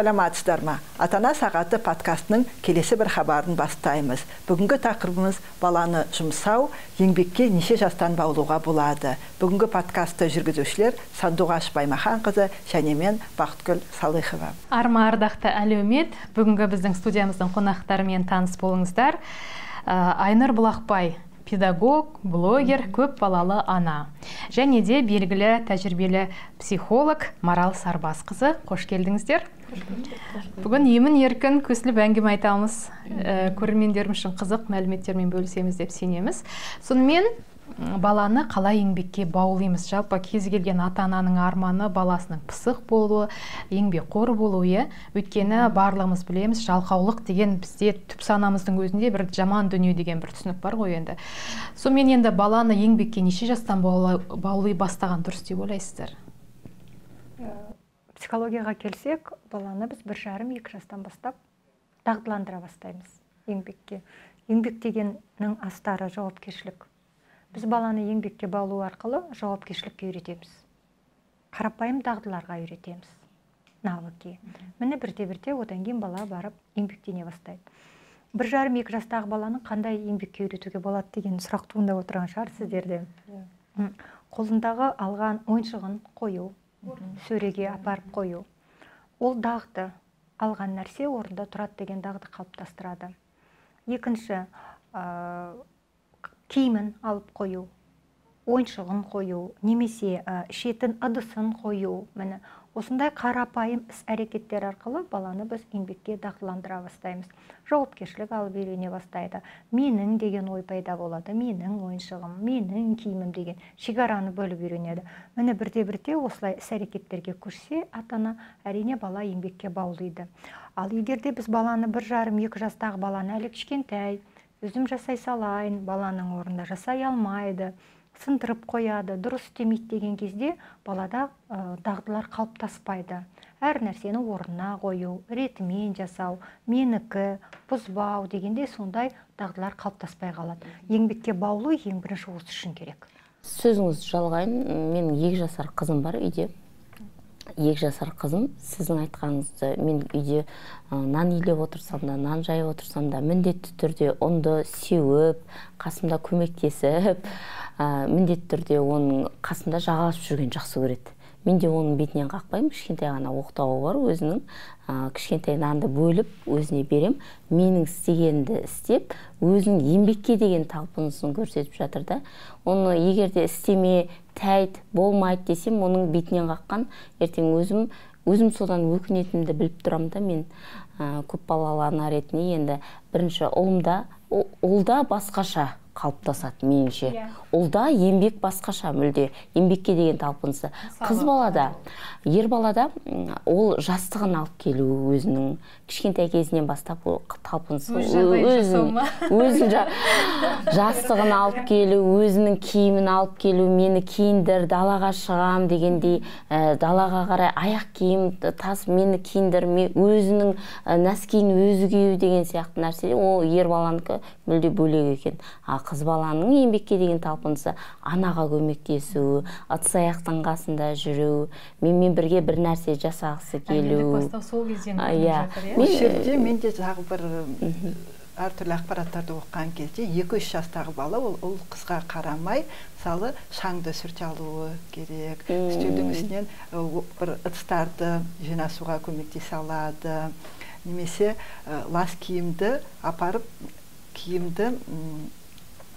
саламатсыздар ма ата ана сағаты подкастының келесі бір хабарын бастаймыз. Бүгінгі тақырыбымыз баланы жұмсау еңбекке неше жастан баулуға болады. Бүгінгі подкастты жүргізушілер сандуғаш баймаханқызы және мен бақытгүл салыхова. Арма ардақты әлеумет бүгінгі біздің студиямыздың қонақтарымен таныс болыңыздар. Айнұр бұлақбай педагог блогер көп балалы ана. Және де белгілі тәжірибелі психолог марал сарбасқызы. Қош келдіңіздер. Бүгін емін еркін көсіліп әңгіме айтамыз. Ә, көрермендеріміз үшін қызық мәліметтермен бөлісеміз деп сенеміз. Сонымен баланы қалай еңбекке баулимыз? Жалпы кез келген ата ананың арманы баласының пысық болуы еңбекқор болуы иә? Өйткені барлығымыз білеміз жалқаулық деген бізде түп санамыздың өзінде бір жаман дүние деген бір түсінік бар ғой енді. Сонымен енді баланы еңбекке неше жастан баулай бастаған дұрыс деп ойлайсыздар? Психологияға келсек баланы біз бір жарым екі жастан бастап дағдыландыра бастаймыз еңбекке. Еңбек дегеннің астары жауапкершілік. Біз баланы еңбекке баулу арқылы жауапкершілікке үйретеміз. Қарапайым дағдыларға үйретеміз. Навыки міне бірте бірте одан кейін бала барып еңбектене бастайды. Бір жарым екі жастағы баланы қандай еңбекке үйретуге болады деген сұрақ туындап отырған шығар сіздерде. Қолындағы алған ойыншығын қою сөреге апарып қою. Ол дағды алған нәрсе орында тұрады деген дағды қалыптастырады. Екінші киімін алып қою ойыншығын қою немесе ішетін ыдысын қою. Міне осындай қарапайым іс әрекеттер арқылы баланы біз еңбекке дағдыландыра бастаймыз. Жауапкершілік алып үйрене бастайды. Менің деген ой пайда болады менің ойыншығым менің киімім деген шекараны бөліп үйренеді. Міне бірте бірте осылай іс әрекеттерге көшсе ата ана әрине бала еңбекке баулиды. Ал егер де біз баланы бір жарым екі жастағы баланы әлі кішкентай өзім жасай салайын баланың орнында жасай алмайды сындырып қояды дұрыс істемейді деген кезде балада ә, дағдылар қалыптаспайды. Әр нәрсені орнына қою ретімен жасау менікі бұзбау дегенде сондай дағдылар қалыптаспай қалады. Еңбекке баулу ең бірінші осы үшін керек. Сөзіңізді жалғайын менің екі жасар қызым бар үйде. Екі жасар қызым сіздің айтқаныңызды мен үйде нан илеп отырсам да нан жайып отырсам да міндетті түрде ұнды сеуіп қасымда көмектесіп ә, міндетті түрде оның қасында жағаласып жүрген жақсы көреді. Мен де оның бетінен қақпаймын кішкентай ғана оқтауы бар өзінің ә, кішкентай нанды бөліп өзіне берем. Менің істегенімді істеп өзінің еңбекке деген талпынысын көрсетіп жатыр да. Оны егер де істеме тәйт болмайды десем оның бетінен қаққан ертең өзім өзім содан өкінетінімді біліп тұрамын да мен ә, көпбалалы ана ретінде енді бірінші ұлымда ұлда басқаша қалыптасады меніңше. Yeah. Иә. ұлда еңбек басқаша мүлде. Еңбекке деген талпынысы. Қыз балада ер балада ол жастығын алып келу өзінің кішкентай кезінен бастап талпынысы өзін өзін жастығын алып келу өзінің киімін алып келу мені киіндір далаға шығам дегендей ә, далаға қарай аяқ киім тас мені киіндір өзінің ә, нәскиін өзі кию деген сияқты нәрсе. Ол ер баланікі мүлде бөлек екен. А қыз баланың еңбекке деген талпынысы анаға көмектесу ыдыс аяқтың қасында жүру менімен бірге бір нәрсе жасағысы келу. бастау сол кезден иә. осы жерде мен де тағы бір әртүрлі ақпараттарды оқыған кезде екі үш жастағы бала ол ұл қызға қарамай мысалы шаңды сүрте алуы керек. Үстелдің үстінен бір ыдыстарды жинасуға көмектесе алады. Немесе лас киімді апарып киімді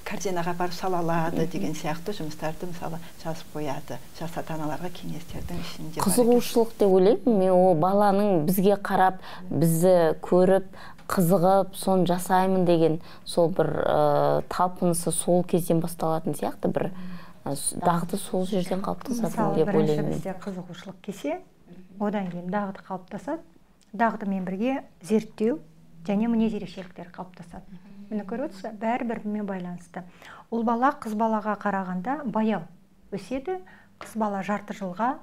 корзинаға барып сала алады деген сияқты жұмыстарды мысалы жазып қояды. Жас ата аналарға кеңестердің ішінде қызығушылық деп ойлаймын мен. Ол баланың бізге қарап бізді көріп қызығып соны жасаймын деген сол бір ә, талпынысы сол кезден басталатын сияқты бір дағды сол жерден қалыптасады деп ойлаймын. бірінші бізде қызығушылық келсе одан кейін дағды қалыптасады. Дағдымен бірге зерттеу және мінез ерекшеліктер қалыптасады. Міне көріп бәрі бір бірімен байланысты. Ұл бала қыз балаға қарағанда баяу өседі. Қыз бала жарты жылға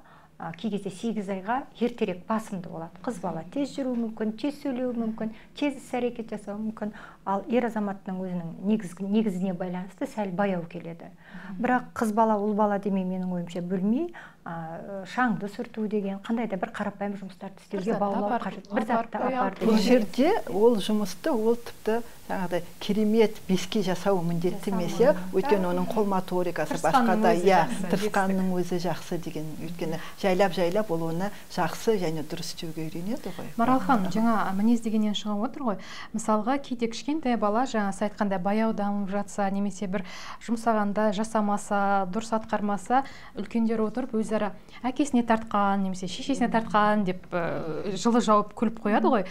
кей кезде сегіз айға ертерек басымды болады. Қыз бала тез жүруі мүмкін тез сөйлеуі мүмкін тез іс әрекет жасауы мүмкін. Ал ер азаматтың өзінің негізгі негізіне байланысты сәл баяу келеді. Бірақ қыз бала ұл бала демей менің ойымша бөлмей ә, шаңды сүрту деген қандай да бір қарапайым жұмыстарды істеуге баулау қажет. Бір затты апар бұл жерде ол жұмысты ол тіпті жаңағыдай керемет беске жасау міндетті емес иә өйткені оның қол моторикасы басқа да иә тырысқанның өзі жақсы деген өйткені жайлап жайлап ол оны жақсы және дұрыс істеуге үйренеді ғой. Марал ханым жаңа мінез дегеннен шығып отыр ғой. Мысалға кейде кішкентай бала жаңа сіз айтқандай баяу дамып жатса немесе бір жұмсағанда жасамаса дұрыс атқармаса үлкендер отырып өзара әкесіне тартқан немесе шешесіне тартқан деп жылы жауып күліп қояды ғой.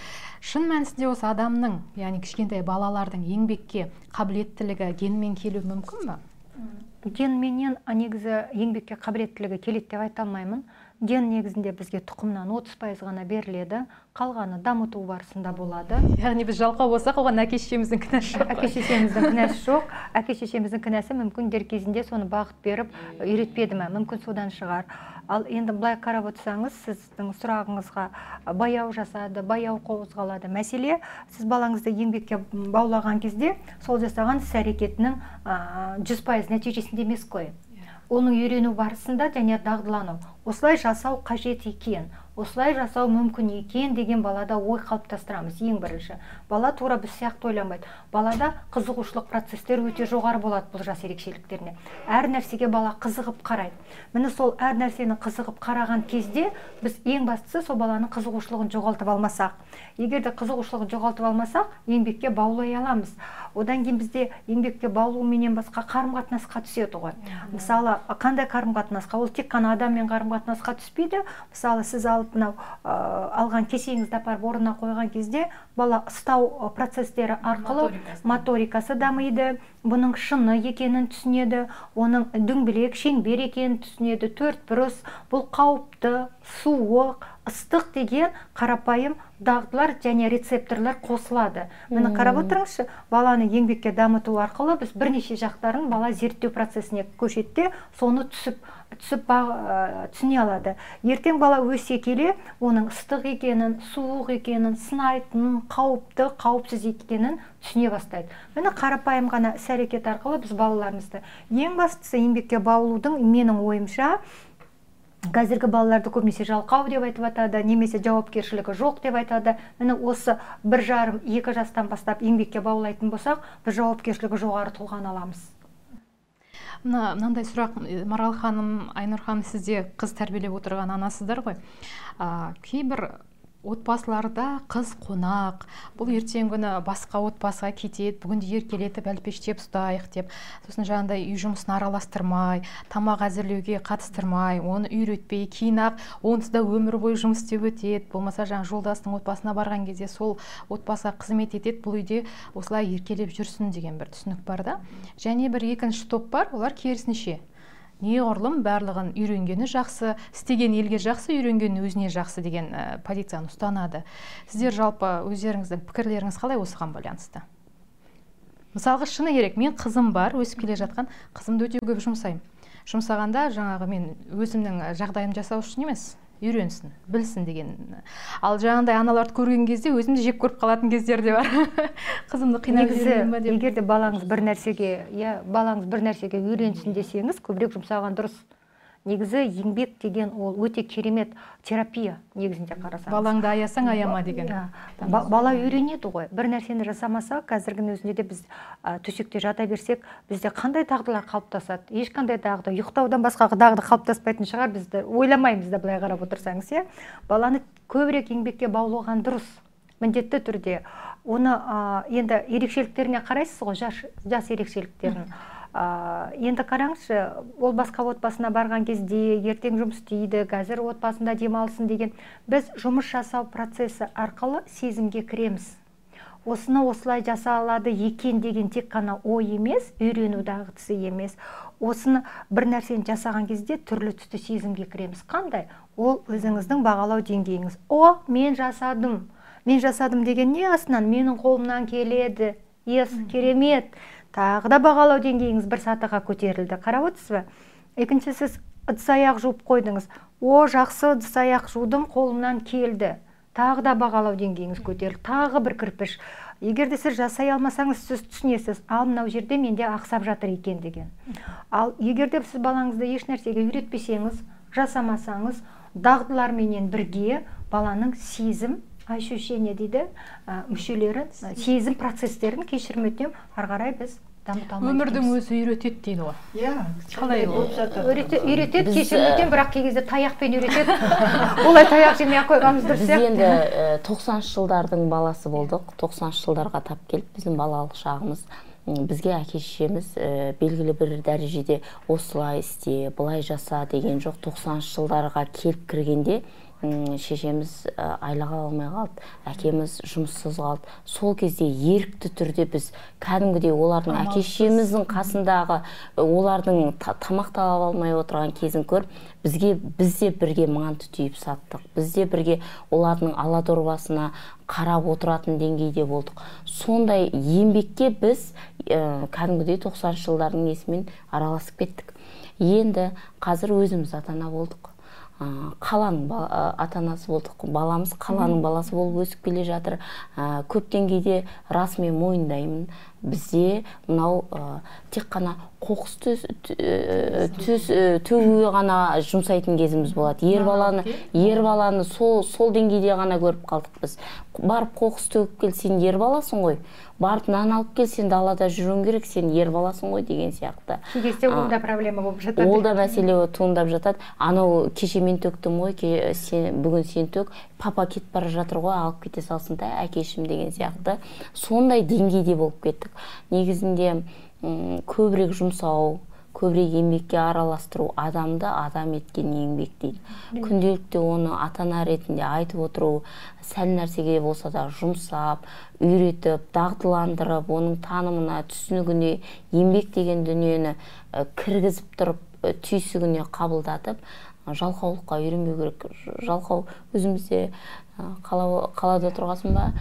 Шын мәнісінде осы адамның яғни кішкентай балалардың еңбекке қабілеттілігі генмен келуі мүмкін ба генменен негізі еңбекке қабілеттілігі келеді деп айта алмаймын. Ген негізінде бізге тұқымнан отыз пайыз ғана беріледі қалғаны дамыту барысында болады. Яғни біз жалқау болсақ оған әке шешеміздің кінәсі жоқ. Әке шешеміздің кінәсі жоқ. Әке шешеміздің кінәсі мүмкін дер кезінде соны бағыт беріп үйретпеді ма мүмкін содан шығар. Ал енді былай қарап отырсаңыз сіздің сұрағыңызға баяу жасады баяу қозғалады мәселе сіз балаңызды еңбекке баулаған кезде сол жасаған іс әрекетінің жүз пайыз нәтижесінде емес қой. Оның үйрену барысында және дағдылану. Осылай жасау қажет екен. Осылай жасау мүмкін екен деген балада ой қалыптастырамыз. Ең бірінші бала тура біз сияқты ойланбайды балада қызығушылық процестер өте жоғары болады бұл жас ерекшеліктеріне. Әр нәрсеге бала қызығып қарайды. Міне сол әр нәрсені қызығып қараған кезде біз ең бастысы сол баланың қызығушылығын жоғалтып алмасақ. Егер де қызығушылығын жоғалтып алмасақ еңбекке баулай аламыз. Одан кейін бізде еңбекке баулуменен басқа қарым қатынасқа түседі ғой. Мысалы қандай қарым қатынасқа ол тек қана адаммен қарым қатынасқа түспейді. Мысалы сіз алып мынау алған кесегіңізді апарып орнына қойған кезде бала ұстау процестері арқылы моторикасы. дамиды бұның шыны екенін түсінеді оның дөңгелек шеңбер екенін түсінеді төрт бұрыс бұл қауіпті суық ыстық деген қарапайым дағдылар және рецепторлар қосылады. Міне қарап отырыңызшы баланы еңбекке дамыту арқылы біз бірнеше жақтарын бала зерттеу процесіне көшеді де соны түсіп түсіп түсіне алады. Ертең бала өсе келе оның ыстық екенін суық екенін сынайтынын қауіпті қауіпсіз екенін түсіне бастайды. Міне қарапайым ғана іс әрекет арқылы біз балаларымызды ең бастысы еңбекке баулудың менің ойымша қазіргі балаларды көбінесе жалқау деп айтып жатады немесе жауапкершілігі жоқ деп айтады. Міне осы бір жарым екі жастан бастап еңбекке баулайтын болсақ біз жауапкершілігі жоғары тұлғаны аламыз. Мына мынандай сұрақ марал ханым айнұр ханым сізде қыз тәрбиелеп отырған анасыздар ғой. Ә, кейбір отбасыларда қыз қонақ бұл ертеңгі күні басқа отбасыға кетеді бүгінде еркелетіп әлпештеп ұстайық деп сосын жаңағыдай үй жұмысын араластырмай тамақ әзірлеуге қатыстырмай оны үйретпей кейін ақ онсыз да өмір бойы жұмыс істеп өтеді. Болмаса жаңағы жолдасының отбасына барған кезде сол отбасыға қызмет етеді бұл үйде осылай еркелеп жүрсін деген бір түсінік бар да. Және бір екінші топ бар олар керісінше неғұрлым барлығын үйренгені жақсы істеген елге жақсы үйренген өзіне жақсы деген ә, позицияны ұстанады. Сіздер жалпы өздеріңіздің пікірлеріңіз қалай осыған байланысты? Мысалға шыны керек мен қызым бар өсіп келе жатқан қызымды өте көп жұмсаймын. Жұмсағанда жаңағы мен өзімнің жағдайымды жасау үшін емес. Үйренсін білсін деген. Ал жаңағыдай аналарды көрген кезде өзім де жек көріп қалатын кездер де бар. Қызымды қинап деп. егер де балаңыз бір нәрсеге иә балаңыз бір нәрсеге үйренсін десеңіз көбірек жұмсаған дұрыс. Негізі еңбек деген ол өте керемет терапия негізінде қарасаңыз. Балаңды аясаң аяма деген иә. бала үйренеді ғой. Бір нәрсені жасамаса қазіргінің өзінде де біз төсекте жата берсек бізде қандай дағдылар қалыптасады? Ешқандай дағды ұйықтаудан басқа дағды қалыптаспайтын шығар бізді. Ойламаймыз да былай қарап отырсаңыз иә. Баланы көбірек еңбекке баулыған дұрыс міндетті түрде. Оны енді ерекшеліктеріне қарайсыз ғой жас, жас ерекшеліктерін. Ә, енді қараңызшы ол басқа отбасына барған кезде ертең жұмыс істейді қазір отбасында демалсын деген. Біз жұмыс жасау процесі арқылы сезімге кіреміз. Осыны осылай жаса алады екен деген тек қана ой емес үйрену дағдысы емес. Осыны бір нәрсені жасаған кезде түрлі түсті сезімге кіреміз. Қандай? Ол өзіңіздің бағалау деңгейіңіз. О мен жасадым. Мен жасадым деген не астынан? Менің қолымнан келеді ес керемет тағы да бағалау деңгейіңіз бір сатыға көтерілді. Қарап отырсыз ба? Екінші сіз ыдыс аяқ жуып қойдыңыз. О жақсы ыдыс аяқ жудым қолымнан келді. Тағы да бағалау деңгейіңіз көтерілді. Тағы бір кірпіш. Егер де сіз жасай алмасаңыз сіз түсінесіз. Ал мынау жерде менде ақсап жатыр екен деген. Ал егер де сіз балаңызды еш нәрсеге үйретпесеңіз жасамасаңыз дағдыларменен бірге баланың сезім ощущение дейді ә, мүшелері сезім процестерін кешірім өтінемін ары қарай біз өмірдің өзі үйретеді дейді ғой. Иә Қалай болып жатыр. Үйретеді кешірім ә, өтемін бірақ кей кезде таяқпен үйретеді. Олай таяқ жемей ақ қойғанымыз дұрыс біз сияқты. енді тоқсаныншы жылдардың баласы болдық. Тоқсаныншы жылдарға тап келіп біздің балалық шағымыз бізге әке шешеміз э, белгілі бір дәрежеде осылай істе былай жаса деген жоқ. Тоқсаныншы жылдарға келіп кіргенде шешеміз э, айлаға алмай қалды әкеміз жұмыссыз қалды. Сол кезде ерікті түрде біз кәдімгідей олардың әке шешеміздің қасындағы олардың та- тамақ таба алмай отырған кезін көріп бізге біз де бірге манты түйіп саттық. Біз де бірге олардың ала дорбасына қарап отыратын деңгейде болдық. Сондай еңбекке біз ә, кәдімгідей тоқсаныншы жылдардың несімен араласып кеттік. Енді қазір өзіміз ата ана болдық. Қаланың ба- ә, ата анасы болдық баламыз қаланың баласы болып өсіп келе жатыр. Ә, көп деңгейде расымен мойындаймын. Бізде мынау ә, тек қана қоқыс төс, төс төгуге ғана жұмсайтын кезіміз болады. Ер баланы ер баланы сол сол деңгейде ғана көріп қалдық біз. Барып қоқыс төгіп кел сен ер баласың ғой. Барып нан алып кел сен далада жүруің керек сен ер баласың ғой деген сияқты. Кей кезде ол да проблема болып жатады. ол да мәселе туындап жатады. Анау кеше мен төктім ғой ке- сен бүгін сен төк папа кетіп бара жатыр ғой алып кете салсын да әкешім деген сияқты. Сондай деңгейде болып кеттік. Негізінде көбірек жұмсау көбірек еңбекке араластыру адамды адам еткен еңбек дейді. Күнделікті оны ата ана ретінде айтып отыру сәл нәрсеге болса да жұмсап үйретіп дағдыландырып оның танымына түсінігіне еңбек деген дүниені кіргізіп тұрып түйсігіне қабылдатып жалқаулыққа үйренбеу керек. Жалқау өзімізде қала, қалада тұрғасын ба?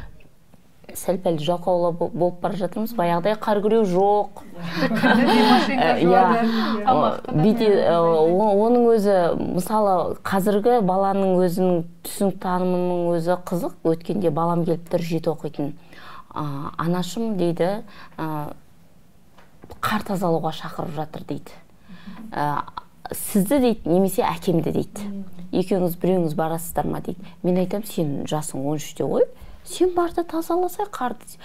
Сәл пәл жалқаулау бо- болып бара жатырмыз. Баяғыдай қар күреу жоқ. Иә. бүйте оның өзі мысалы қазіргі баланың өзінің түсінік танымының өзі қызық. Өткенде балам келіп тұр жеті оқитын. Анашым дейді қар тазалауға шақырып жатыр дейді. Сізді дейді немесе әкемді дейді. Екеуіңіз біреуіңіз барасыздар ма дейді. Мен айтамын сен жасың он үште ғой. Сен бар да тазаласай қарды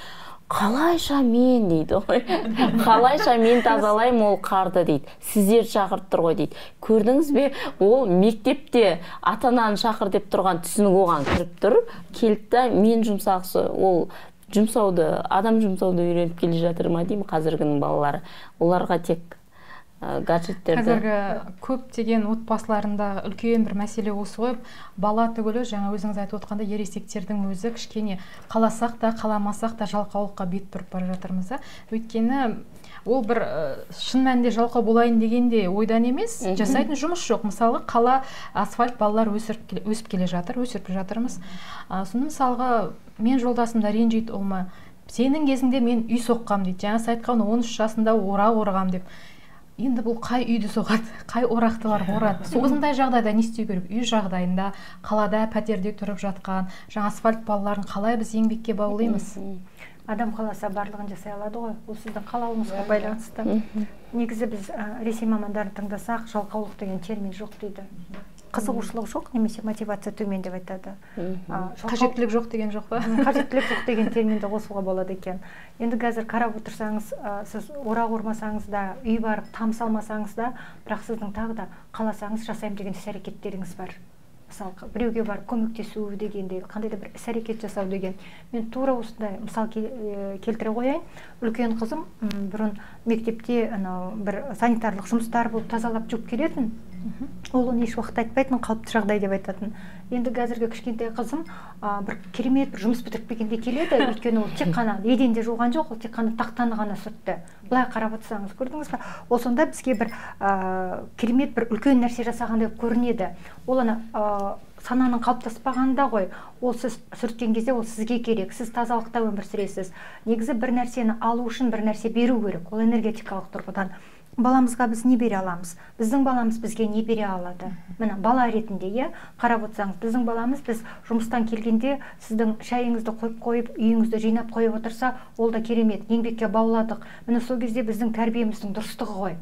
қалайша мен? дейді ғой. Қалайша мен тазалаймын ол қарды? дейді. Сіздерді шақырып тұр ғой дейді. Көрдіңіз бе? Ол мектепте ата ананы шақыр деп тұрған түсінік оған кіріп тұр. Келді да мен жұмсақшы ол жұмсауды адам жұмсауды үйреніп келе жатыр ма деймін қазіргінің балалары. Оларға тек гаджеттерді. Қазіргі көптеген отбасыларында үлкен бір мәселе осы ғой. Бала түгілі жаңа өзіңіз айтып отқандай ересектердің өзі кішкене қаласақ та қаламасақ та жалқаулыққа бет бұрып бара жатырмыз да. Өйткені ол бір шын мәнінде жалқау болайын деген де ойдан емес. Жасайтын жұмыс жоқ. Мысалы қала асфальт балалар өсіріп келе- өсіп келе жатыр өсіріп жатырмыз. Ә, сонда мысалға мен жолдасымда ренжиді ол ма? Сенің кезіңде мен үй соққам дейді. Жаңа сіз айтқан он үш жасында орақ орғам деп. Енді бұл қай үйді соғады қай орақты барып орады осындай жағдайда не істеу керек? Үй жағдайында қалада пәтерде тұрып жатқан жаңа асфальт балаларын қалай біз еңбекке баулимыз? Адам қаласа барлығын жасай алады ғой. Ол сіздің қалауыңызға байланысты. Негізі біз ә, ресей мамандарын тыңдасақ жалқаулық деген термин жоқ дейді. Қызығушылық жоқ немесе мотивация төмен деп айтады. Қажеттілік жоқ деген жоқ па? Қажеттілік жоқ деген терминді қосуға болады екен. Енді қазір қарап отырсаңыз ә, сіз орақ ормасаңыз да үй барып там салмасаңыз да бірақ сіздің тағы да қаласаңыз жасаймын деген іс әрекеттеріңіз бар. Мысалы біреуге барып көмектесу дегендей қандай да бір іс әрекет жасау деген. Мен тура осындай мысал кел- келтіре қояйын. Үлкен қызым бұрын мектепте анау бір санитарлық жұмыстар болып тазалап жуып келетін. Ол оны еш уақытта айтпайтын қалыпты жағдай деп айтатын. Енді қазіргі кішкентай қызым а, бір керемет бір жұмыс бітіріп келгенде келеді. Өйткені ол тек қана еденде жуған жоқ ол тек қана тақтаны ғана сүртті. Былай қарап отырсаңыз көрдіңіз ба ол сонда бізге бір ә, керемет бір үлкен нәрсе жасағандай көрінеді. Ол ана ә, сананың қалыптаспағанында ғой ол сіз сүрткен кезде ол сізге керек. Сіз тазалықта өмір сүресіз. Негізі бір нәрсені алу үшін бір нәрсе беру керек. Ол энергетикалық тұрғыдан. Баламызға біз не бере аламыз? Біздің баламыз бізге не бере алады? Міне бала ретінде иә қарап отырсаңыз біздің баламыз біз жұмыстан келгенде сіздің шайыңызды қойып қойып үйіңізді жинап қойып отырса ол да керемет. Еңбекке бауладық. Міне сол кезде біздің тәрбиеміздің дұрыстығы ғой.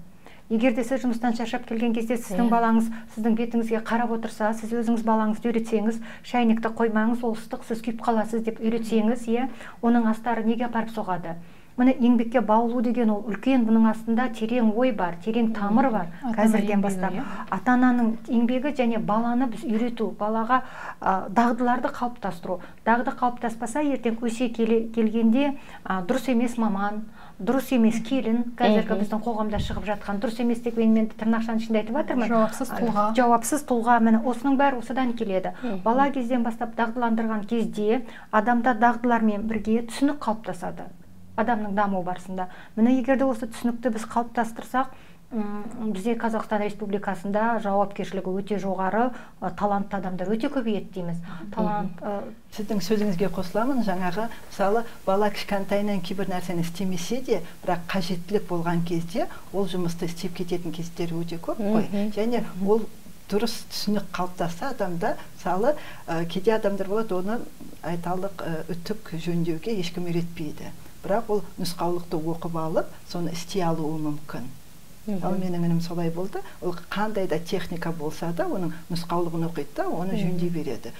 Егер де сіз жұмыстан шаршап келген кезде сіздің Иә. балаңыз сіздің бетіңізге қарап отырса сіз өзіңіз балаңызды үйретсеңіз шайнекті қоймаңыз ол ыстық сіз күйіп қаласыз деп үйретсеңіз иә оның астары неге апарып соғады? Міне еңбекке баулу деген ол үлкен бұның астында терең ой бар терең тамыр бар. Қазірден бастап иә. ата ананың еңбегі және баланы біз үйрету балаға ә, дағдыларды қалыптастыру. Дағды қалыптаспаса ертең өсе келе, келгенде ә, дұрыс емес маман дұрыс емес келін қазіргі біздің қоғамда шығып жатқан дұрыс емес деп мен мен тырнақшаның ішінде айтып жатырмын. Жауапсыз тұлға. Жауапсыз тұлға міне осының бәрі осыдан келеді. Бала кезден бастап дағдыландырған кезде адамда дағдылармен бірге түсінік қалыптасады. Адамның даму барысында. Міне егер де осы түсінікті біз қалыптастырсақ м, бізде қазақстан республикасында жауапкершілігі өте жоғары ә, талантты адамдар өте көбейеді дейміз. Талант ә, сіздің сөзіңізге қосыламын. Жаңағы мысалы бала кішкентайынан кейбір нәрсені істемесе де бірақ қажеттілік болған кезде ол жұмысты істеп кететін кездері өте көп қой. Және ол дұрыс түсінік қалыптасса адамда мысалы ә, кейде адамдар болады оны айталық ә, үтік жөндеуге ешкім үйретпейді. Бірақ ол нұсқаулықты оқып алып соны істей алуы мүмкін. Ал менің інім солай болды. Ол қандай да техника болса да оның нұсқаулығын оқиды да оны жөндей береді.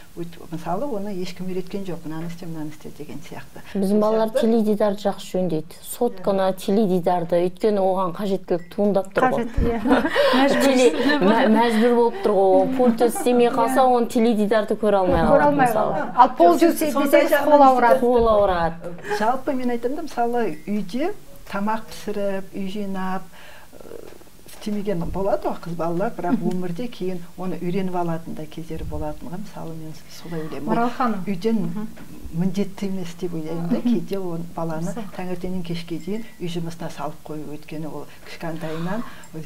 Мысалы оны ешкім үйреткен жоқ. Мынаны істе мынаны істе деген сияқты. Біздің балалар теледидарды жақсы жөндейді. Сотканы теледидарды. Өйткені оған қажеттілік туындап тұр ғой. Қажет иә. Мәжбүр болып тұр ғой. Ол пульті істемей қалса оны теледидарды көре алмай көре қалады алмай мысалы. қалады. Ал пол десеңіз қол ауырады. қол ауырады. Жалпы мен айтамын да мысалы үйде тамақ пісіріп үй жинап істемеген болады ғой қыз балалар бірақ өмірде кейін оны үйреніп алатын да кездері болатын ғой. Мысалы мен солай ойлаймын. Марал ханым. үйден міндетті емес деп ойлаймын да. Кейде ол баланы таңертеңнен кешке дейін үй жұмысына салып қою өйткені ол кішкентайынан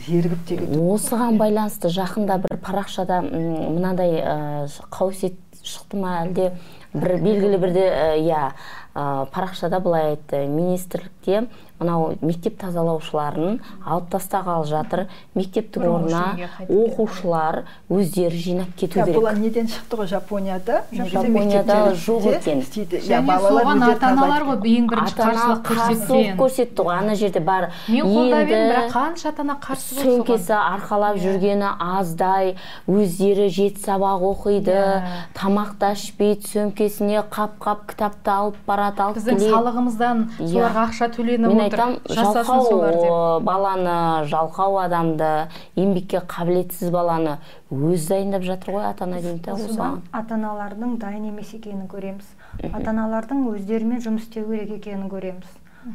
зерігіп деген осыған байланысты жақында бір парақшада м, мынадай ә, қауесет шықты ма әлде? Бір белгілі бірде иә парақшада былай айтты. Министрлікте мынау мектеп тазалаушыларын алып тастағалы жатыр. Мектептің орнына оқушылар өздері жинап кету Иә, бұл керек неден шықты ғой? Жапонияда? Жапонияда жоқ екен. Иә, және балалар соған ата аналар ғой ең бірінші қарсылық көрсеткен. көрсетті ғой. Ана жерде бар мен қолдап едім бірақ қанша ата ана қарсы сөмкесі арқалап жүргені аздай. Өздері жеті сабақ оқиды. Иә. тамақ та ішпейді сөмкесіне қап қап кітапты алып барады алып біздің келеді салығымыздан Иә. соларға ақша төленіп мен отыр. айтам жасасын жалқау солар деп. о, баланы жалқау адамды еңбекке қабілетсіз баланы өзі дайындап жатыр ғой ата ана деймін ата аналардың дайын емес екенін көреміз. Ата аналардың өздерімен жұмыс істеу керек екенін көреміз.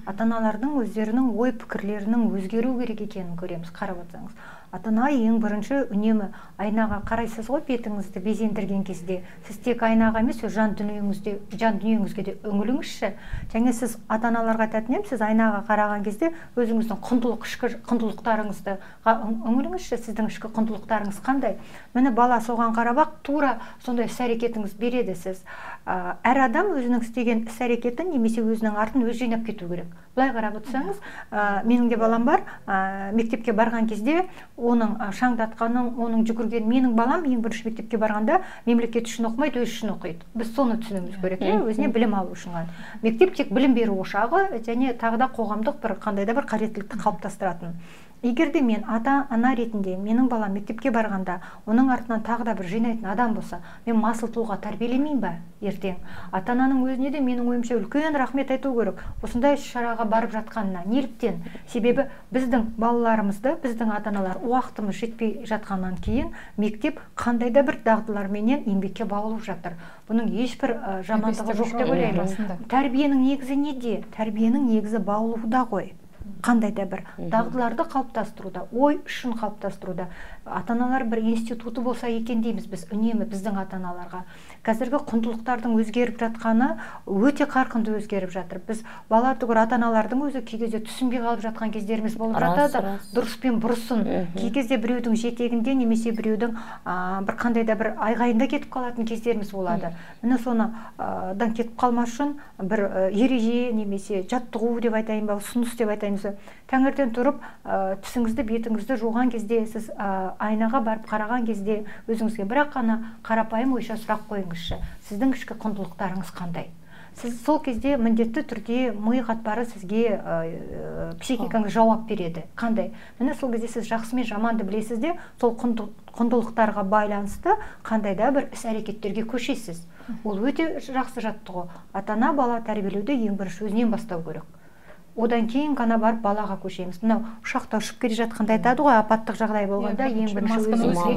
Ата аналардың өздерінің ой пікірлерінің өзгеру керек екенін көреміз. Қарап отырсаңыз. Ата ана ең бірінші үнемі айнаға қарайсыз ғой бетіңізді безендірген кезде. Сіз тек айнаға емес өз жан дүниеңізде жан дүниеңізге де үңіліңізші. Және сіз ата аналарға айтатын едім сіз айнаға қараған кезде өзіңіздің құндылық ішкі құндылықтарыңызды үңіліңізші. Сіздің ішкі құндылықтарыңыз қандай? Міне бала соған қарап ақ тура сондай іс әрекетіңіз береді сіз. Ә, әр адам өзінің істеген іс әрекетін немесе өзінің артын өзі жинап кету керек. Былай қарап отырсаңыз ә, менің де балам бар. Ә, мектепке барған кезде оның шаңдатқанын оның жүгірген менің балам ең бірінші мектепке барғанда мемлекет үшін оқымайды өз үшін оқиды. Біз соны түсінуіміз керек иә өзіне білім алу үшін ғана. Мектеп тек білім беру ошағы және тағы да қоғамдық бір қандай да бір қажеттілікті қалыптастыратын. Егер де мен ата ана ретінде менің балам мектепке барғанда оның артынан тағы да бір жинайтын адам болса мен масыл тұлға тәрбиелемеймін ба ертең? Ата ананың өзіне де менің ойымша үлкен рахмет айту керек. Осындай іс шараға барып жатқанына неліктен? Себебі біздің балаларымызды біздің ата аналар уақытымыз жетпей жатқаннан кейін мектеп қандай да бір дағдыларменен еңбекке баулып жатыр. Бұның ешбір ә, жамандығы жоқ деп ойлаймын. Тәрбиенің негізі неде? Тәрбиенің негізі баулуда ғой. Қандай да бір дағдыларды қалыптастыруда ой үшін қалыптастыруда. Ата аналар бір институты болса екен дейміз біз үнемі біздің ата аналарға қазіргі құндылықтардың өзгеріп жатқаны өте қарқынды өзгеріп жатыр. Біз бала түгір ата аналардың өзі кей кезде түсінбей қалып жатқан кездеріміз болып жатады. дұрыс пен бұрысын. Кей кезде біреудің жетегінде немесе біреудің а, бір қандай да бір айғайында кетіп қалатын кездеріміз болады. Міне соны а, дан кетіп қалмас үшін бір ереже немесе жаттығу деп айтайын ба ұсыныс деп айтайын өзі таңертең тұрып ә, тісіңізді бетіңізді жуған кезде сіз ә, айнаға барып қараған кезде өзіңізге бірақ қана қарапайым ойша сұрақ қойыңызшы. Сіздің ішкі құндылықтарыңыз қандай? Сіз сол кезде міндетті түрде ми қатпары сізге ә, психикаңыз жауап береді. Қандай? Міне сол кезде сіз жақсы мен жаманды білесіз де сол құндылықтарға байланысты қандай да бір іс әрекеттерге көшесіз ол өте жақсы жаттығу. Ата ана бала тәрбиелеуді ең бірінші өзінен бастау керек. Одан кейін ғана барып балаға көшеміз. Мынау ұшақта ұшып келе жатқанда айтады ғой апаттық жағдай болғанда ең бірінші өзіңізге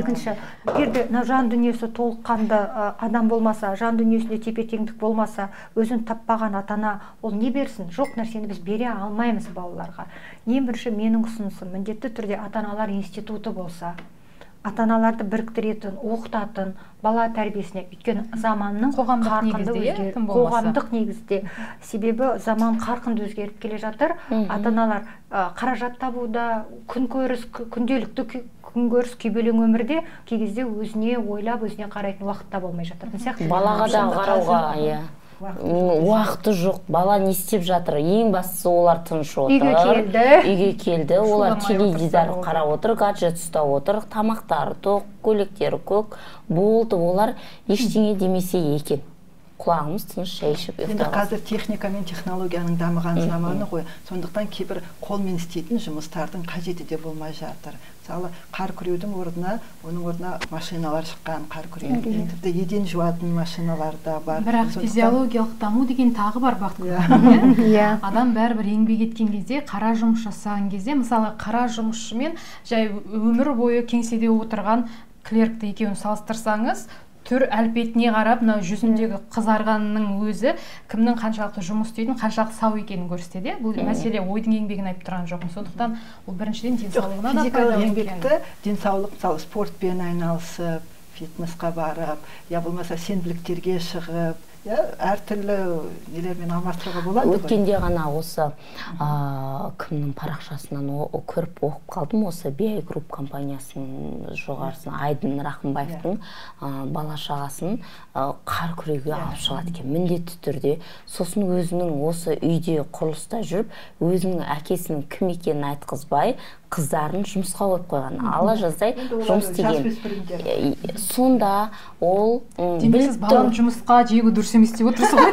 екінші егер де мынау жан дүниесі толыққанды адам болмаса жан дүниесінде тепе теңдік болмаса өзін таппаған ата ана ол не берсін? Жоқ нәрсені біз бере алмаймыз балаларға. Ең бірінші менің ұсынысым міндетті түрде ата аналар институты болса ата аналарды біріктіретін оқытатын бала тәрбиесіне өйткені заманның қоғамдық негізде иә, қоғамдық негізде. Себебі заман қарқынды өзгеріп келе жатыр. Ата аналар қаражат табуда күнкөріс күнделікті күнкөріс күйбелең өмірде кей кезде өзіне ойлап өзіне қарайтын уақыт та болмай жататын сияқты. Балаға да қарауға иә. Уақыты жоқ. бала не істеп жатыр? Ең бастысы олар тыныш отыр. үйге келді. Үйге келді. Олар теледидар қарап отыр гаджет ұстап отыр тамақтары тоқ көйлектері көк болды олар ештеңе демесе екен. Құлағымыз тыныш шай ішіп енді қазір техника мен технологияның дамыған заманы ғой. Сондықтан кейбір қолмен істейтін жұмыстардың қажеті де болмай жатыр. Мысалы қар күреудің орнына оның орнына машиналар шыққан қар күрейтін тіпті еден жуатын машиналар да бар. Бірақ физиологиялық даму деген тағы бар бақыт иә. Адам бәрібір еңбек еткен кезде қара жұмыс жасаған кезде мысалы қара жұмысшымен жай өмір бойы кеңседе отырған клеркті екеуін салыстырсаңыз түр әлпетіне қарап мынау жүзіндегі қызарғанның өзі кімнің қаншалықты жұмыс істейтінін қаншалықты сау екенін көрсетеді бұл мәселе ойдың еңбегін айтып тұрған жоқпын сондықтан ол біріншіден денсаулығына да физикалық еңбекті денсаулық мысалы спортпен айналысып фитнесқа барып я болмаса сенбіліктерге шығып иә әртүрлі нелермен алмастыруға болады өткенде ғана осы ә, кімнің парақшасынан о, көріп оқып қалдым. Осы би групп компаниясының жоғарысына айдын рахымбаевтың ә, бала шағасын ә, қар күреуге алып шығады екен. Міндетті түрде сосын өзінің осы үйде құрылыста жүріп өзінің әкесінің кім екенін айтқызбай қыздарын жұмысқа қойып қойған ала жаздай жұмыс істеген. сонда ол демек сіз баланы жұмысқа жегу дұрыс емес деп отырсыз ғой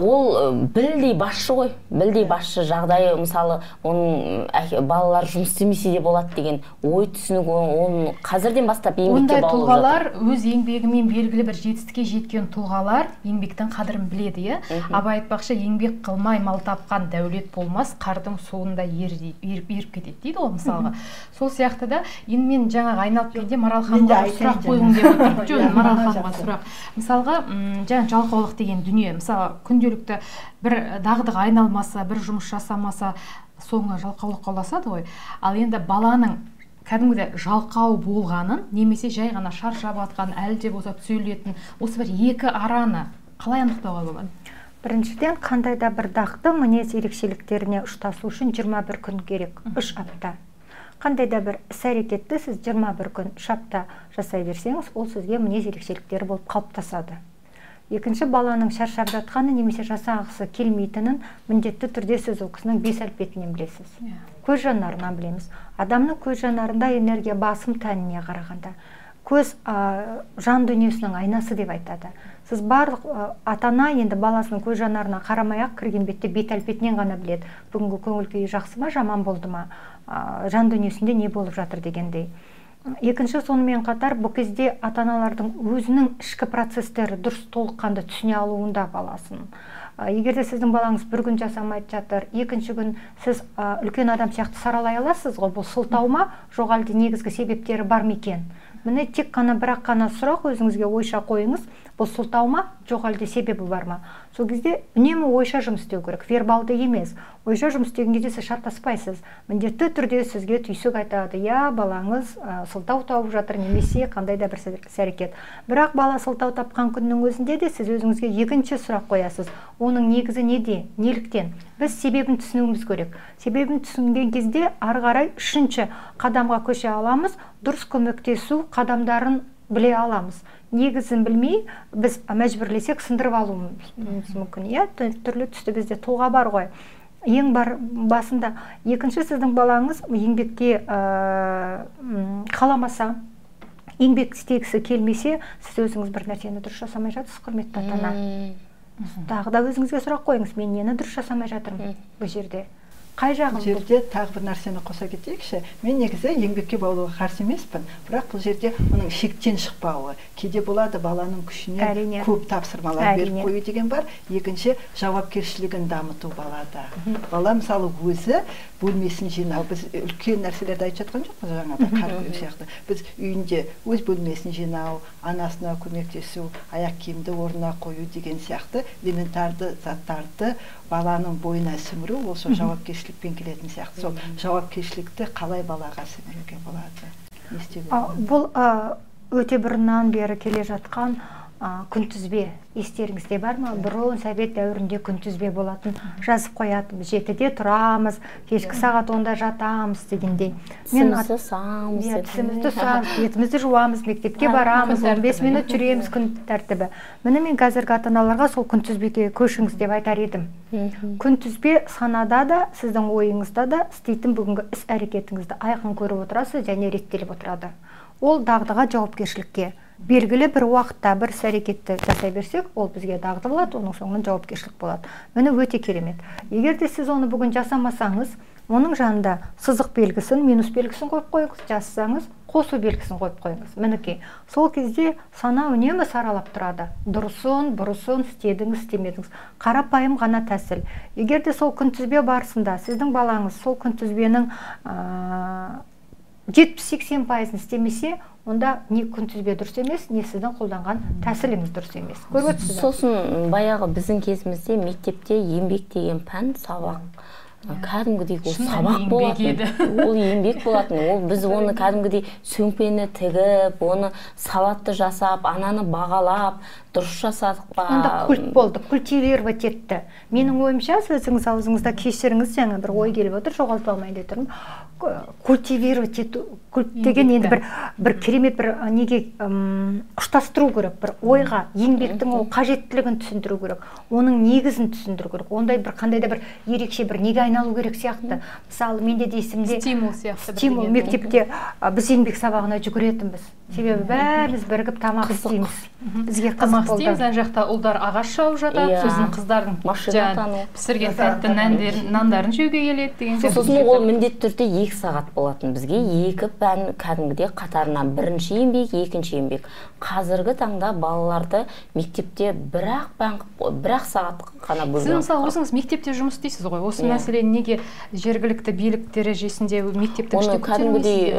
ол білдей басшы ғой. Білдей басшы жағдайы мысалы оның балалары жұмыс істемесе де болады деген ой түсінік оның қазірден бастап еңбекке ондай тұлғалар өз еңбегімен белгілі бір жетістікке жеткен тұлғалар еңбектің қадірін біледі иә? Абай айтпақшы еңбек қылмай мал тапқан дәулет болмас қардың суында еріп, еріп кетеді дейді ғой мысалға. Сол сияқты да енді мен жаңағы айналып келгенде марал ханымға сұрақ қойғым келіп отыр. Жоқ марал ханымға сұрақ. Мысалға жаңа жалқаулық деген дүние. Мысалы күнделікті бір дағдыға айналмаса бір жұмыс жасамаса соңы жалқаулыққа ұласады ғой. Ал енді баланың кәдімгідей жалқау болғанын немесе жай ғана шаршап жатқан әлі де болса түзелетін осы бір екі араны қалай анықтауға болады? Біріншіден қандай да бір дақты мінез ерекшеліктеріне ұштасу үшін 21 күн керек. Үш апта. Қандай да бір іс әрекетті сіз 21 күн үш апта жасай берсеңіз ол сізге мінез ерекшеліктері болып қалыптасады. Екінші баланың шаршап жатқаны немесе жасағысы келмейтінін міндетті түрде сіз ол кісінің бес әлпетінен білесіз. Yeah. Иә. көз жанарынан білеміз. Адамның көз жанарында энергия басым тәніне қарағанда көз ә, жан дүниесінің айнасы деп айтады. Сіз барлық ата ана енді баласының көз жанарына қарамай ақ кірген бетте бет әлпетінен ғана біледі. Бүгінгі көңіл күйі жақсы ма жаман болды ма? Ә, жан дүниесінде не болып жатыр дегендей. Екінші сонымен қатар бұл кезде ата аналардың өзінің ішкі процестері дұрыс толыққанды түсіне алуында баласын. Егер де сіздің балаңыз бір күн жасамайды жатыр екінші күн сіз ә, үлкен адам сияқты саралай аласыз ғой бұл сылтау ма? Жоқ әлде негізгі себептері бар ма екен? Міне тек қана бірақ қана сұрақ өзіңізге ойша қойыңыз. Бұл сылтау ма жоқ әлде себебі бар ма? Сол кезде үнемі ойша жұмыс істеу керек вербалды емес. Ойша жұмыс істеген кезде сіз шатаспайсыз міндетті түрде сізге түйсік айтады. Иә балаңыз ә, сылтау тауып жатыр немесе қандай да бір іс әрекет бірақ бала сылтау тапқан күннің өзінде де сіз өзіңізге екінші сұрақ қоясыз. Оның негізі неде? Неліктен? Біз себебін түсінуіміз керек. Себебін түсінген кезде ары қарай үшінші қадамға көше аламыз дұрыс көмектесу қадамдарын біле аламыз. Негізін білмей біз мәжбүрлесек сындырып алуымыз мүмкін. Иә түрлі түсті бізде тұлға бар ғой. Ең бар басында екінші сіздің балаңыз еңбекке ә, қаламаса еңбек істегісі келмесе сіз өзіңіз бір нәрсені дұрыс жасамай жатырсыз құрметті ата ана тағы да өзіңізге сұрақ қойыңыз мен нені дұрыс жасамай жатырмын бұл жерде? Қай жағын бұл жерде тағы бір нәрсені қоса кетейікші. Мен негізі еңбекке баулуға қарсы емеспін. Бірақ бұл жерде оның шектен шықпауы кейде болады баланың күшіне әрине. көп тапсырмалар беріп қою деген бар. Екінші жауапкершілігін дамыту балада. Бала мысалы өзі бөлмесін жинау. Біз үлкен нәрселерді айтып жатқан жоқпыз жаңағы қар сияқты. Біз үйінде өз бөлмесін жинау анасына көмектесу аяқ киімді орнына қою деген сияқты элементарды заттарды баланың бойына сіңіру ол сол жауапкершілікпен келетін сияқты. Сол жауапкершілікті қалай балаға сіңіруге болады? Не бұл өте бұрыннан бері келе жатқан күнтізбе естеріңізде бар ма? Бұрын совет дәуірінде күнтізбе болатын. Жазып қоятынбыз жетіде тұрамыз. Кешкі сағат онда жатамыз дегендей. Иә тісімізді саамыз бетімізді жуамыз мектепке барамыз он бес минут жүреміз күн тәртібі. Міне мен қазіргі ата аналарға сол күнтізбеге көшіңіз деп айтар едім. Күнтізбе санада да сіздің ойыңызда да істейтін бүгінгі іс әрекетіңізді айқын көріп отырасыз және реттеліп отырады. Ол дағдыға жауапкершілікке белгілі бір уақытта бір іс әрекетті жасай берсек ол бізге дағды болады оның соңынан жауапкершілік болады. Міне өте керемет. Егер де сіз оны бүгін жасамасаңыз оның жанында сызық белгісін минус белгісін қойып қойыңыз жазсаңыз қосу белгісін қойып қойыңыз. Мінекей сол кезде сана үнемі саралап тұрады. Дұрысын бұрысын істедіңіз істемедіңіз. Қарапайым ғана тәсіл. Егер де сол күнтізбе барысында сіздің балаңыз сол күнтізбенің жетпіс сексен пайызын істемесе онда не күнтізбе дұрыс емес не сіздің қолданған тәсіліңіз дұрыс емес. Көріп отырсыз сосын баяғы біздің кезімізде мектепте еңбек деген пән сабақ. Кәдімгідей ол сабақ болатын. ол еңбек болатын. Ол біз оны кәдімгідей сөмпені тігіп оны сауатты жасап ананы бағалап дұрыс жасадық па? Онда культ болды культивировать етті менің ойымша сөзіңіз аузыңызда кешіріңіз жаңа бір ой келіп отыр жоғалтып алмайын деп тұрмын культивировать ету культ деген енді бір бір керемет бір неге ұштастыру керек бір ойға еңбектің ол қажеттілігін түсіндіру керек оның негізін түсіндіру керек. Ондай бір қандай да бір ерекше бір неге айналу керек сияқты. Мысалы менде де есімде стимул сияқты стимул мектепте біз еңбек сабағына жүгіретінбіз. Себебі бәріміз бірігіп тамақ істейміз. Бізге қызық болды. істейміз ана жақта ұлдар ағаш шауып жатады сосын қыздардың пісірген тәтті нандарын жеуге келеді деген сосын ол міндетті түрде екі сағат болатын. Бізге екі пән кәдімгідей қатарынан бірінші еңбек екінші еңбек. Қазіргі таңда балаларды мектепте бір ақ пән бір ақ сағат қана бөліп сіз мысалы өзіңіз мектепте жұмыс істейсіз ғой. Осы мәселені неге жергілікті билік дәрежесінде мектептің оны кәдімгідей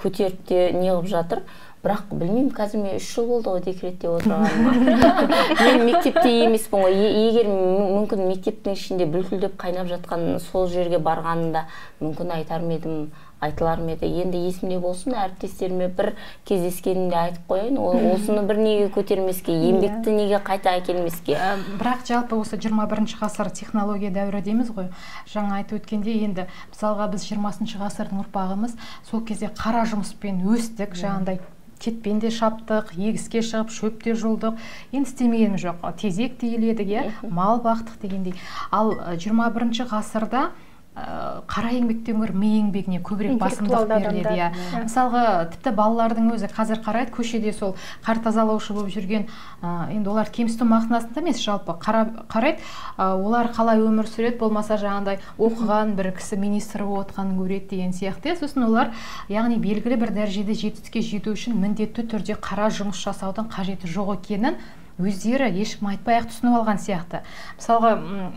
көтеріп те неғып жатыр. Бірақ білмеймін қазір мен үш жыл болды ғой декретте отырғаныма. Мен мектепте емеспін ғой. Егер мүмкін мектептің ішінде бүлкілдеп қайнап жатқан сол жерге барғанымда мүмкін айтар ма едім? Айтылар ма еді? Енді есімде болсын әріптестеріме бір кездескенімде айтып қояйын. Осыны бір неге көтермеске еңбекті неге қайта әкелмеске? Бірақ жалпы осы 21 ғасыр технология дәуірі дейміз ғой. Жаңа айтып өткендей енді мысалға біз жиырмасыншы ғасырдың ұрпағымыз сол кезде қара жұмыспен өстік жаңағыдай кетпен де шаптық егіске шығып шөп те жұлдық енді істемегеніміз жоқ. Тезек те иледік иә мал бақтық дегендей. Ал жиырма бірінші ғасырда қара еңбектен гөрі ми еңбегіне көбірек басымдық беріледі иә. Мысалға тіпті балалардың өзі қазір қарайды көшеде сол қар тазалаушы болып жүрген енді олар кемсіту мағынасында емес жалпы қарайды. Олар қалай өмір сүреді болмаса жаңағыдай оқыған бір кісі министр болып отқанын көреді деген сияқты иә. Сосын олар яғни белгілі бір дәрежеде жетістікке жету үшін міндетті түрде қара жұмыс жасаудың қажеті жоқ екенін өздері ешкім айтпай ақ түсініп алған сияқты. Мысалға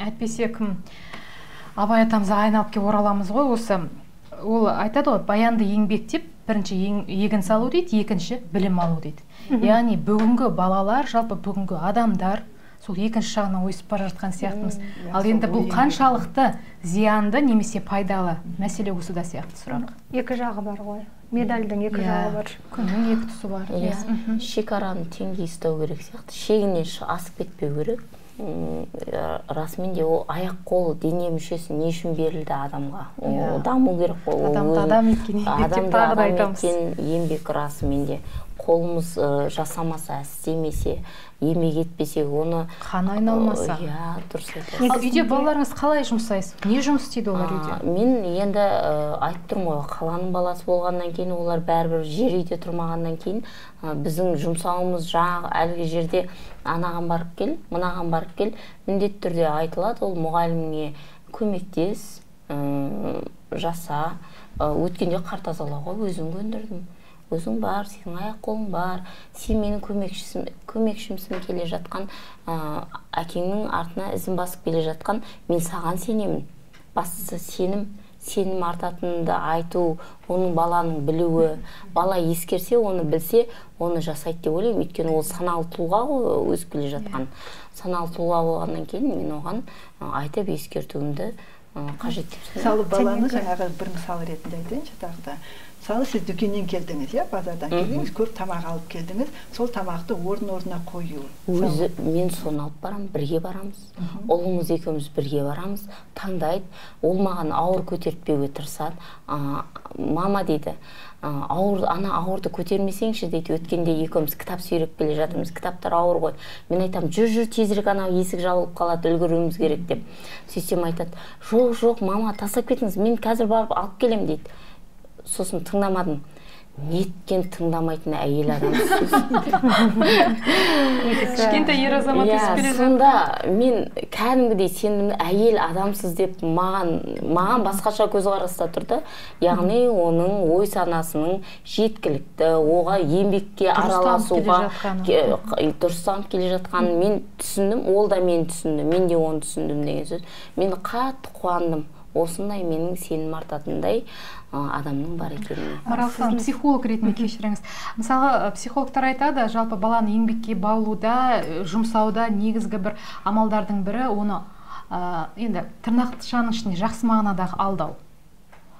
әйтпесе кім абай атамызға айналып келіп ораламыз ғой осы. Ол айтады ғой баянды еңбек деп бірінші егін салу дейді екінші білім алу дейді. Яғни бүгінгі балалар жалпы бүгінгі адамдар сол екінші жағына ойысып бара жатқан сияқтымыз. Ал енді бұл қаншалықты зиянды немесе пайдалы мәселе осыда сияқты сұрақ. Екі жағы бар ғой. Медальдің екі жағы бар. күннің екі тұсы бар. Иә. Шекараны теңдей ұстау керек сияқты. Шегінен асып кетпеу керек. Расымен де ол аяқ қол дене мүшесі не үшін берілді адамға? Ол даму керек қой. Адамды адам еткен адамды адам еткен еңбек расымен де. Қолымыз жасамаса істемесе еңбек етпесек оны қан айналмаса. Иә дұрыс айтасыз. Ал үйде балаларыңыз қалай жұмсайсыз не жұмыс істейді олар үйде? мен енді айтып тұрмын ғой қаланың баласы болғаннан кейін олар бәрібір жер үйде тұрмағаннан кейін біздің жұмсауымыз жаңағы әлгі жерде анаған барып кел мынаған барып кел міндетті түрде айтылады ол мұғаліміңе көмектес жаса өткенде қар тазалауға өзім көндірдім. Өзің бар сенің аяқ қолың бар сен менің көмекшісің көмекшімсің келе жатқан ә, әкеңнің артына ізін басып келе жатқан мен саған сенемін. Бастысы сенім сенім артатынымды айту оның баланың білуі. Бала ескерсе оны білсе оны жасайды деп ойлаймын. Өйткені ол саналы тұлға ғой өсіп келе жатқан. Саналы тұлға болғаннан кейін мен оған айтып ескертуімді қажет деп мысалы баланы жаңағы бір мысал ретінде айтайыншы тағы да. Мысалы сіз дүкеннен келдіңіз иә базардан келдіңіз көп тамақ алып келдіңіз сол тамақты орын орнына қою. Өзі мен соны алып барамын бірге барамыз. Ұлымыз екеуміз бірге барамыз. Таңдайды. Ол маған ауыр көтертпеуге тырысады. А, мама дейді ауыр ана ауырды көтермесеңші дейді. Өткенде екеуміз кітап сүйреп келе жатырмыз. Кітаптар ауыр ғой. Мен айтамын жүр жүр тезірек анау есік жабылып қалады үлгеруіміз керек деп. Сөйтсем айтады жоқ жоқ мама тастап кетіңіз. Мен қазір барып алып келемін дейді. Сосын тыңдамадым. Неткен тыңдамайтын әйел адамсыз кішкентай ер азамат иә сонда мен кәдімгідей сенімді әйел адамсыз деп маған маған басқаша көзқараста тұрды яғни оның ой санасының жеткілікті оға еңбекке араласуға дұрыстанып келе жатқанын мен түсіндім ол да мені түсінді мен де оны түсіндім деген сөз. Мен қатты қуандым. Осындай менің сенім артатындай адамның бар екеніне. Марал ханым психолог ретінде кешіріңіз. Мысалы психологтар айтады жалпы баланы еңбекке баулуда жұмсауда негізгі бір амалдардың бірі оны ә, енді тырнақшаның ішінде жақсы мағынадағы алдау.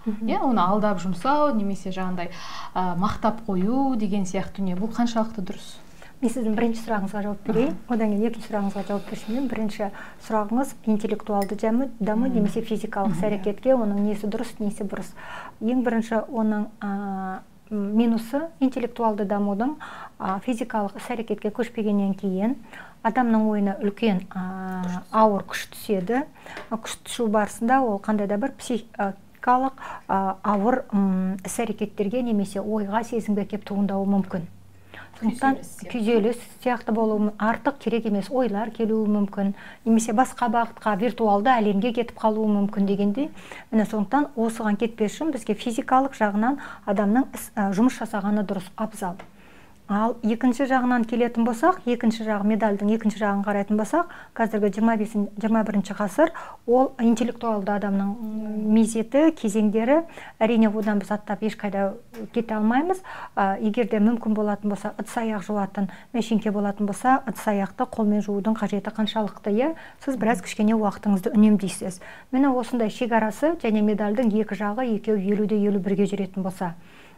Иә оны алдап жұмсау немесе жаңағыдай ә, мақтап қою деген сияқты дүние. Бұл қаншалықты дұрыс? Мен сіздің бірінші сұрағыңызға жауап берейін. Одан кейін екінші сұрағыңызға жауап берсем бірінші сұрағыңыз интеллектуалды даму немесе физикалық іс әрекетке оның несі дұрыс несі бұрыс. Ең бірінші оның ә, минусы интеллектуалды дамудың ә, физикалық іс әрекетке көшпегеннен кейін адамның ойына үлкен ә, ауыр күш түседі. Күш түсу барысында ол қандай да бір психикалық ауыр іс әрекеттерге немесе ойға сезімге келіп туындауы мүмкін. Сондықтан күйзеліс сияқты. болуы артық керек емес ойлар келуі мүмкін. Немесе басқа бағытқа виртуалды әлемге кетіп қалуы мүмкін дегендей. Міне сондықтан осыған кетпес үшін бізге физикалық жағынан адамның жұмыс жасағаны дұрыс абзал. Ал екінші жағынан келетін болсақ екінші жағы медальдің екінші жағын қарайтын болсақ қазіргі жиырма жиырма бірінші ғасыр ол интеллектуалды адамның мезеті кезеңдері әрине одан біз аттап ешқайда кете алмаймыз. Ә, егер де мүмкін болатын болса ыдыс аяқ жуатын мәшинке болатын болса ыдыс аяқты қолмен жуудың қажеті қаншалықты иә? Сіз біраз кішкене уақытыңызды үнемдейсіз. Міне осындай шекарасы және медальдің екі жағы екеуі елу де елу бірге жүретін болса.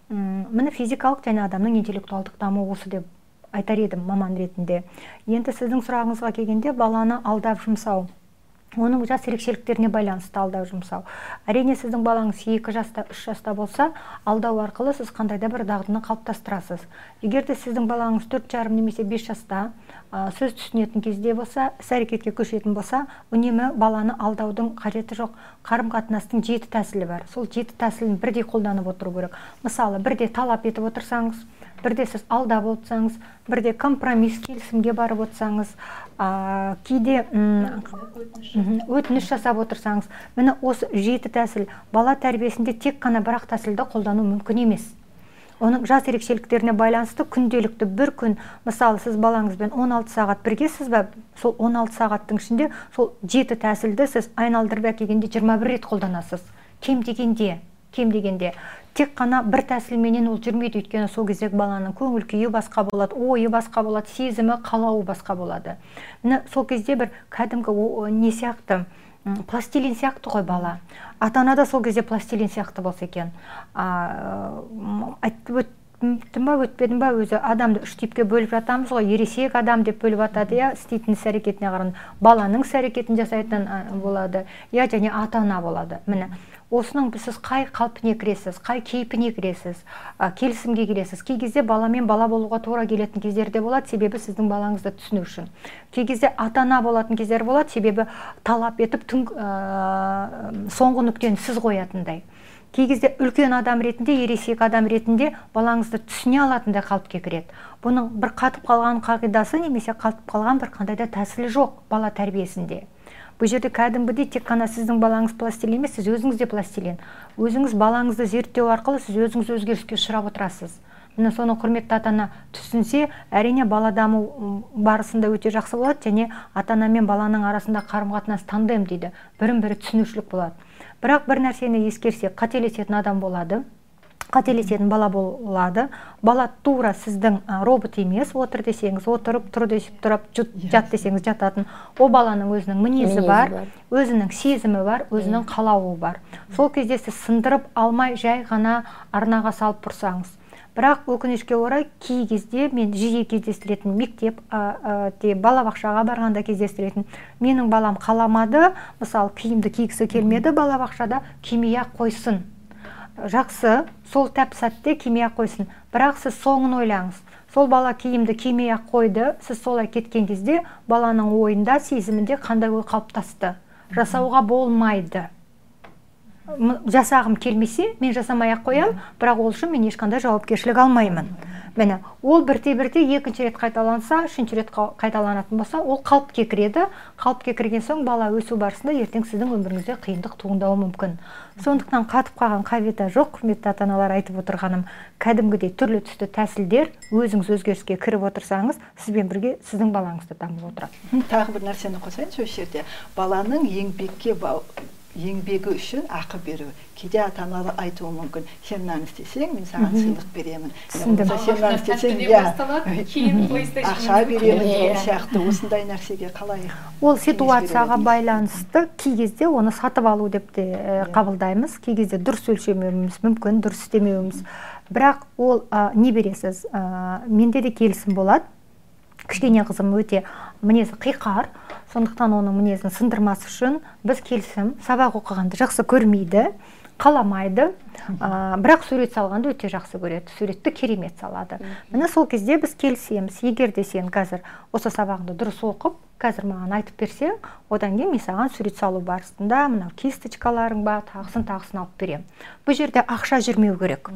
Міне физикалық және адамның интеллектуалдық дамуы осы деп айтар едім маман ретінде. Енді сіздің сұрағыңызға келгенде баланы алдап жұмсау. Оның жас ерекшеліктеріне байланысты алдау жұмсау. Әрине сіздің балаңыз екі жаста үш жаста болса алдау арқылы сіз қандай да бір дағдыны қалыптастырасыз. Егер де сіздің балаңыз төрт жарым немесе бес жаста ә, сөз түсінетін кезде болса іс әрекетке көшетін болса үнемі баланы алдаудың қажеті жоқ. Қарым қатынастың жеті тәсілі бар. Сол жеті тәсілін бірдей қолданып отыру керек. Мысалы бірде талап етіп отырсаңыз бірде сіз алдап отырсаңыз бірде компромисс келісімге барып отырсаңыз ә, кейде өтініш жасап отырсаңыз міне осы жеті тәсіл бала тәрбиесінде тек қана бір ақ тәсілді қолдану мүмкін емес. Оның жас ерекшеліктеріне байланысты күнделікті бір күн мысалы сіз балаңызбен 16 сағат біргесіз ба сол 16 сағаттың ішінде сол жеті тәсілді сіз айналдырып әкелгенде 21 рет қолданасыз. Кем дегенде? Кем дегенде тек қана бір тәсілменен ол жүрмейді. Өйткені сол кездегі баланың көңіл күйі басқа болады ойы басқа болады сезімі қалауы басқа болады. Міне сол кезде бір кәдімгі не сияқты? Пластилин сияқты ғой бала. Ата ана да сол кезде пластилин сияқты болса екен. Айтып өттім ба өтпедім ба өзі адамды үш типке бөліп жатамыз ғой. Ересек адам деп бөліп жатады иә істейтін іс әрекетіне қарағанда. Баланың іс әрекетін жасайтын болады иә және ата ана болады. Міне осының сіз қай қалпіне кіресіз қай кейпіне кіресіз ә, келісімге келесіз? Кей кезде баламен бала болуға тура келетін кездер де болады себебі сіздің балаңызды түсіну үшін кей кезде ата ана болатын кездер болады себебі талап етіп түн ә, соңғы нүктені сіз қоятындай. Кей кезде үлкен адам ретінде ересек адам ретінде балаңызды түсіне алатындай қалыпқа кіреді. Бұның бір қатып қалған қағидасы немесе қатып қалған бір қандай да тәсілі жоқ бала тәрбиесінде. Бұл жерде кәдімгідей тек қана сіздің балаңыз пластилин емес сіз өзіңіз де пластилин. Өзіңіз балаңызды зерттеу арқылы сіз өзіңіз өзгеріске ұшырап отырасыз. Міне соны құрметті ата ана түсінсе әрине бала даму барысында өте жақсы болады және ата ана мен баланың арасында қарым қатынас тандем дейді. Бірін бірі түсінушілік болады. Бірақ бір нәрсені ескерсек қателесетін адам болады. Қателесетін бала болады. Бала тура сіздің робот емес отыр десеңіз отырып тұр десіп тұрып жат десеңіз жататын. Ол баланың өзінің мінезі, бар, өзінің сезімі бар өзінің қалауы бар. Сол кезде сіз сындырып алмай жай ғана арнаға салып тұрсаңыз. Бірақ өкінішке орай кей кезде мен жиі кездестіретін мектеп ә, ә, балабақшаға барғанда кездестіретін менің балам қаламады. Мысалы киімді кигісі келмеді балабақшада кимей ақ қойсын. Жақсы сол тәп сәтте кимей ақ қойсын. Бірақ сіз соңын ойлаңыз. Сол бала киімді кимей ақ қойды. Сіз солай кеткен кезде баланың ойында сезімінде қандай ой қалыптасты? Жасауға болмайды. Жасағым келмесе мен жасамай ақ қоямын бірақ ол үшін мен ешқандай жауапкершілік алмаймын. Міне ол бірте бірте екінші рет қайталанса үшінші рет қайталанатын болса ол қалыпқа кіреді қалыпқа кірген соң бала өсу барысында ертең сіздің өміріңізде қиындық туындауы мүмкін. Сондықтан қатып қалған қағида жоқ құрметті ата аналар айтып отырғаным кәдімгідей түрлі түсті тәсілдер өзіңіз өзгеріске кіріп отырсаңыз сізбен бірге сіздің балаңыз да дамып отырады. Тағы бір нәрсені қосайыншы осы жерде. Баланың еңбекке еңбегі үшін ақы беру. Кейде ата аналар айтуы мүмкін. Сен мынаны істесең мен саған сыйлық беремін. Түсіндім сен мынаны істесең иә. ақша беремін деген сияқты. Осындай нәрсеге қалай ол ситуацияға байланысты кей кезде оны сатып алу деп те иә. қабылдаймыз. Кей кезде дұрыс өлшемеуіміз мүмкін дұрыс істемеуіміз. Бірақ ол не бересіз? Менде де келісім болады. Кішкене қызым өте мінезі қиқар. Сондықтан оның мінезін сындырмас үшін біз келісім сабақ оқығанды жақсы көрмейді қаламайды. Ә, бірақ сурет салғанды өте жақсы көреді суретті керемет салады. Міне сол кезде біз келісеміз. Егер де сен қазір осы сабағыңды дұрыс оқып қазір маған айтып берсең одан кейін мен саған сурет салу барысында мынау кисточкаларың бар тағысын тағысын алып беремін. Бұл жерде ақша жүрмеу керек.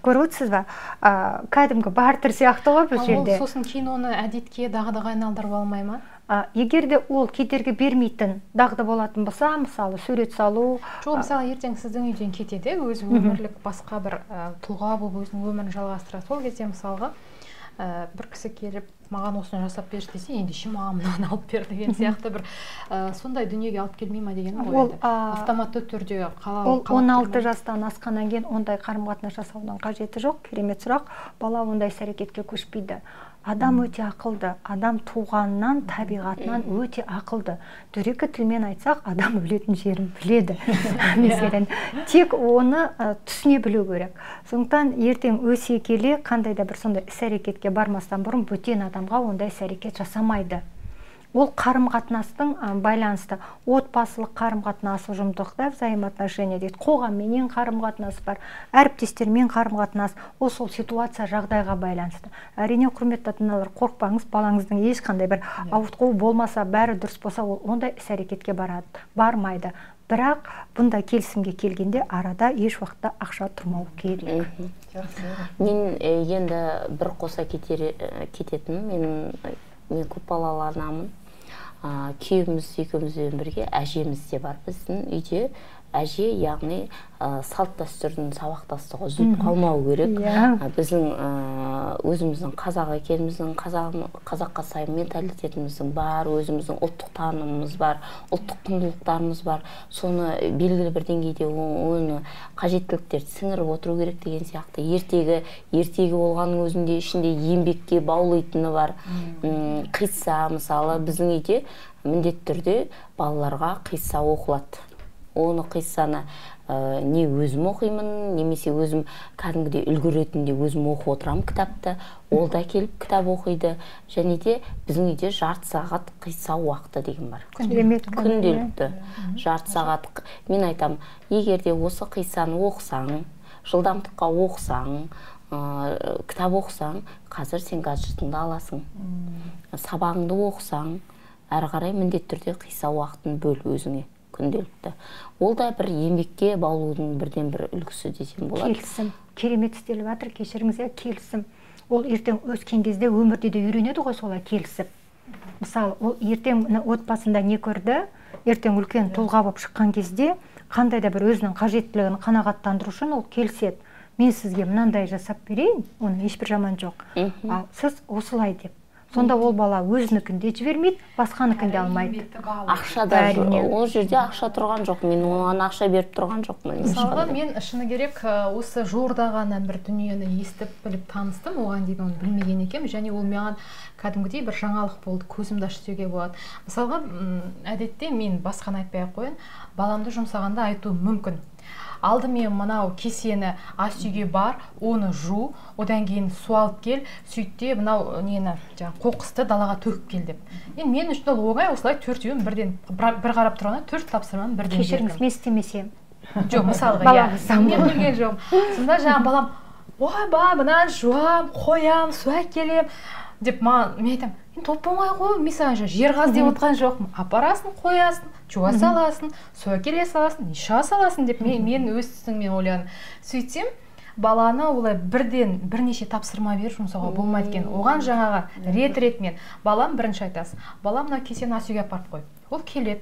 Көріп отырсыз ба? Ә, кәдімгі бартер сияқты ғой бұл жерде. сосын кейін оны әдетке дағдыға айналдырып алмай ма? Ә, егер де ол кедергі бермейтін дағды болатын болса мысалы сурет салу жоқ мысалы ертең сіздің үйден кетеді өзі өмірлік басқа бір ә, тұлға болып өзінің өмірін жалғастырады сол кезде мысалға ә, бір кісі келіп маған осыны жасап берші десе ендеше маған мынаны алып бер деген сияқты бір ә, сондай дүниеге алып келмей ма дегенім ғой ол автоматты түрде ол он алты жастан асқаннан кейін ондай қарым қатынас жасаудың қажеті жоқ керемет сұрақ. Бала ондай іс әрекетке көшпейді. Адам өте ақылды. Адам туғаннан табиғатынан өте ақылды. Дөрекі тілмен айтсақ адам өлетін жерін біледі. Мәселен тек оны ә, түсіне білу керек. Сондықтан ертең өсе келе қандай да бір сондай іс әрекетке бармастан бұрын бөтен адамға ондай іс әрекет жасамайды. Ол қарым қатынастың байланысты. Отбасылық қарым қатынас ұжымдықта взаимоотношения дейді. Қоғамменен қарым қатынас бар әріптестермен қарым қатынас ол сол ситуация жағдайға байланысты. Әрине құрметті ата аналар қорықпаңыз балаңыздың ешқандай бір иә. ауытқуы болмаса бәрі дұрыс болса ол ондай іс әрекетке барады бармайды. Бірақ бұндай келісімге келгенде арада еш уақытта ақша тұрмау керек. Мен енді бір қоса кетер, кететін мен мен көпбалалы анамын күйеуіміз екеумізбен бірге әжеміз де бар біздің үйде. Әже яғни ә, салт дәстүрдің сабақтастығы үзіліп қалмау керек. Yeah. Иә. біздің ә, өзіміздің қазақ екеніміздің қазақ, қазаққа сай менталитетіміздің бар өзіміздің ұлттық танымымыз бар ұлттық құндылықтарымыз бар. Соны белгілі бір деңгейде оны қажеттіліктерді сіңіріп отыру керек деген сияқты. Ертегі ертегі болғанның өзінде ішінде еңбекке баулитыны бар. Қисса мысалы біздің үйде міндетті түрде балаларға қисса оқылады. Оны қиссаны ә, не өзім оқимын немесе өзім кәдімгідей үлгі ретінде өзім оқып отырамын кітапты ол да келіп кітап оқиды. Және де біздің үйде жарты сағат қисса уақыты деген бар. Күнделікті. Жарты сағат мен айтам, егер де осы қиссаны оқысаң жылдамдыққа оқысаң ә, кітап оқысаң қазір сен гаджетыңды аласың. Сабағыңды оқысаң әрі қарай міндетті түрде қисса уақытын бөл өзіңе. Күнделікті. Ол да бір еңбекке баулудың бірден бір үлгісі десем болады. Келісім. Керемет істеліп жатыр кешіріңіз иә келісім. Ол ертең өскен кезде өмірде де үйренеді ғой солай келісіп. Мысалы ол ертең мына отбасында не көрді? Ертең үлкен тұлға болып шыққан кезде қандай да бір өзінің қажеттілігін қанағаттандыру үшін ол келіседі. Мен сізге мынандай жасап берейін оның ешбір жаманы жоқ ал сіз осылай деп сонда ол бала өзінікін де жібермейді басқанікін де алмайды. ақша да Әрине. ол жерде ақша тұрған жоқ. Мен оған ақша беріп тұрған жоқпын. Мысалға мен шыны керек осы жуырда ғана бір дүниені естіп біліп таныстым. Оған дейін оны білмеген екенмін. Және ол маған кәдімгідей бір жаңалық болды. Көзімді ашты деуге болады. Мысалға әдетте мен басқаны айтпай ақ қояйын. Баламды жұмсағанда айтуым мүмкін. Алдымен мынау кесені ас үйге бар оны жу одан кейін су алып кел сөйт те мынау нені жаңағы қоқысты далаға төгіп кел деп. Енді мен үшін ол оңай осылай төртеуін бірден бір қарап тұрғанда төрт тапсырманы бірден кешіріңіз мен істемесем. Жоқ мысалға иә. Мен білген жоқпын. Сонда жаңағы балам ойбай мынаны жуам қоям су әкелем деп маған мен айтамын енді оп оңай ғой жаңа жер қаз деп отқан жоқпын. Апарасың қоясың жуа саласың су әкеле саласың иша саласың деп мен, мен өз түсіммен ойладым сөйтсем баланы олай бірден бірнеше тапсырма беріп жұмсауға болмайды екен. Оған жаңағы рет ретімен балам бірінші айтасың. Балам мына кесені ас үйге апарып қой ол келеді.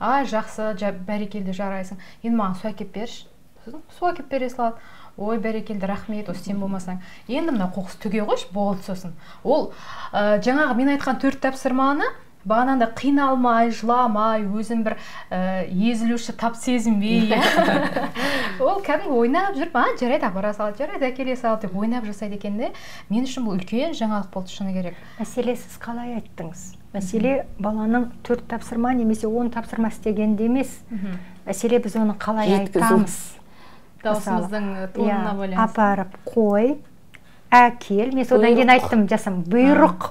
Ай жақсы жа, бәрекелді жарайсың. Енді маған су әкеліп берші сосын су әкеліп бере салады. Ой бәрекелді рахмет осы сен болмасаң. Енді мына қоқыс төге қойшы болды сосын. Ол ә, жаңағы мен айтқан төрт тапсырманы бағанағыдай қиналмай жыламай өзін бір ә, езілуші тап сезінбей. Ол кәдімгі ойнап жүріп а жарайды апара салады жарайды әкеле салады деп ойнап жасайды екен де мен үшін бұл үлкен жаңалық болды шыны керек. Мәселе сіз қалай айттыңыз? Мәселе баланың төрт тапсырма немесе он тапсырма істегенде емес. Мәселе біз оны қалай айтамыз? Дауысымыздың тонына иә, байланысты. Апарып қой. Әкел мен содан кейін айттым жасам бұйрық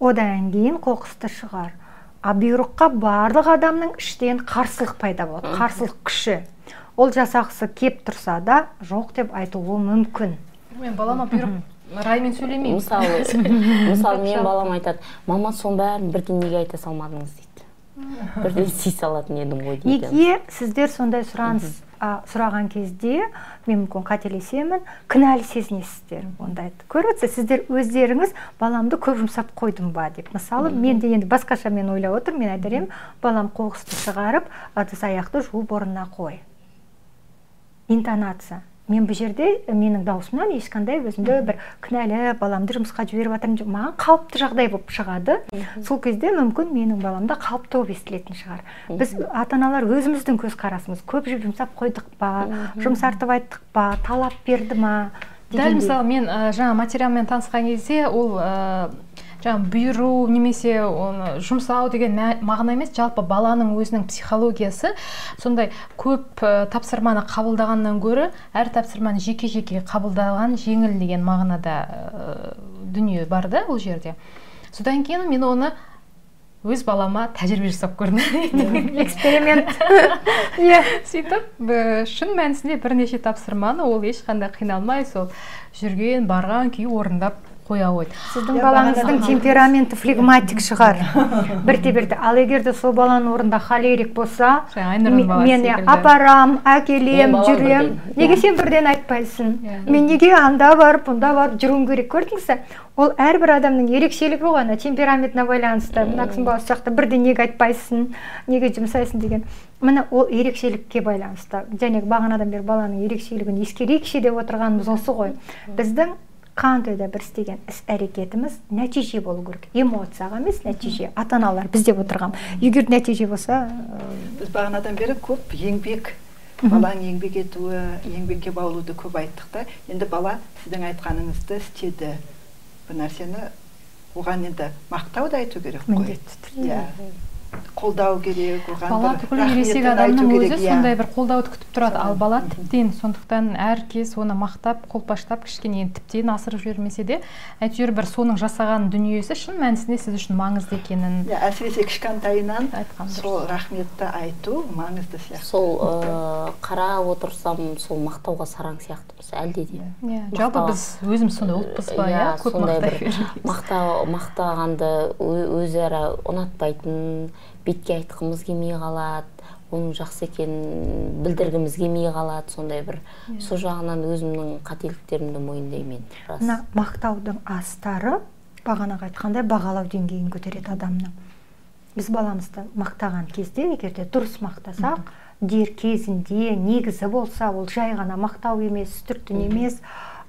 одан кейін қоқысты шығар. А бұйрыққа барлық адамның іштен қарсылық пайда болады қарсылық күші. Ол жасағысы кеп тұрса да жоқ деп айтуы мүмкін. Мен балама бұйрық раймен сөйлемеймін. Мысалы мысалы мен балам айтады мама соның бәрін бірден неге айта салмадыңыз дейді. Бірден істей салатын едім ғой дейді неге сіздер сондай сұраныс. А, сұраған кезде мен мүмкін қателесемін. Кінәлі сезінесіздер ондайды көріп отырсыз сіздер өздеріңіз баламды көп жұмсап қойдым ба деп. Мысалы мен де енді басқаша мен ойлап отырмын. Мен айтар едім балам қоқысты шығарып ыдыс аяқты жуып орнына қой. Интонация. Мен бұл жерде менің даусымнан ешқандай өзімді бір кінәлі баламды жұмысқа жіберіп жатырмын деп маған қалыпты жағдай болып шығады. Сол кезде мүмкін менің баламда қалыпты болып естілетін шығар. Біз ата аналар өзіміздің көзқарасымыз көп жіп жұмсап қойдық па жұмсартып айттық па талап берді ма дәл мысалы мен ә, жаңа материалмен танысқан кезде ол ә, жаңа бұйыру немесе оны жұмсау деген мағына емес жалпы баланың өзінің психологиясы сондай көп тапсырманы қабылдағаннан гөрі әр тапсырманы жеке жеке қабылдаған жеңіл деген мағынада ә, дүние бар да бұл жерде. Содан кейін мен оны өз балама тәжірибе жасап көрдім. Эксперимент. Иә. Сөйтіп шын мәнісінде бірнеше тапсырманы ол ешқандай қиналмай сол жүрген барған күйі орындап қоя қойды сіздің Иә, балаңыздың темпераменті флегматик шығар. Бірте бірте ал егер де сол баланың орнында холерик болса мен апарам әкелем жүрем. неге сен бірден айтпайсың? Иә. мен неге анда барып бұнда барып жүруім керек? Көрдіңіз бе? Ол әрбір адамның ерекшелігі ғой ана темпераментіне байланысты. Мына кісінің баласы жақта бірден неге айтпайсың неге жұмсайсың деген. Міне ол ерекшелікке байланысты. Және бағанадан бері баланың ерекшелігін ескерейікші деп отырғанымыз осы ғой. Біздің қандай да бір істеген іс әрекетіміз нәтиже болу керек. Эмоцияға емес нәтиже. Ата аналар біз деп отырғам егер нәтиже болса біз бағанадан бері көп еңбек баланың еңбек етуі еңбекке баулуды көп айттық та. Енді бала сіздің айтқаныңызды істеді. Бір нәрсені оған енді мақтау да айту керек қой. Міндетті түрде. Иә. Қолдау керек оған бала түгілі ересек адамның өзі иә. сондай бір қолдауды күтіп тұрады. Ал бала тіптен сондықтан әр кез оны мақтап қолпаштап кішкене тіптен асырып жібермесе де әйтеуір бір соның жасаған дүниесі шын мәнісінде сіз үшін маңызды екенін иә әсіресе кішкентайынан сол рахметті айту маңызды сияқты. Сол қарап отырсам сол мақтауға сараң сияқтымыз әлде де. Иә жалпы біз өзіміз сондай ұлтпыз ба иә көп сондай мақтай бір береміз. мақтау мақтағанды өзара ұнатпайтын бетке айтқымыз келмей қалады оның жақсы екенін білдіргіміз келмей қалады сондай бір Иә. сол жағынан өзімнің қателіктерімді мойындаймын мына мақтаудың астары бағанағы айтқандай бағалау деңгейін көтереді адамның. Біз баламызды мақтаған кезде егер де дұрыс мақтасақ дер кезінде негізі болса ол жай ғана мақтау емес үстіртін емес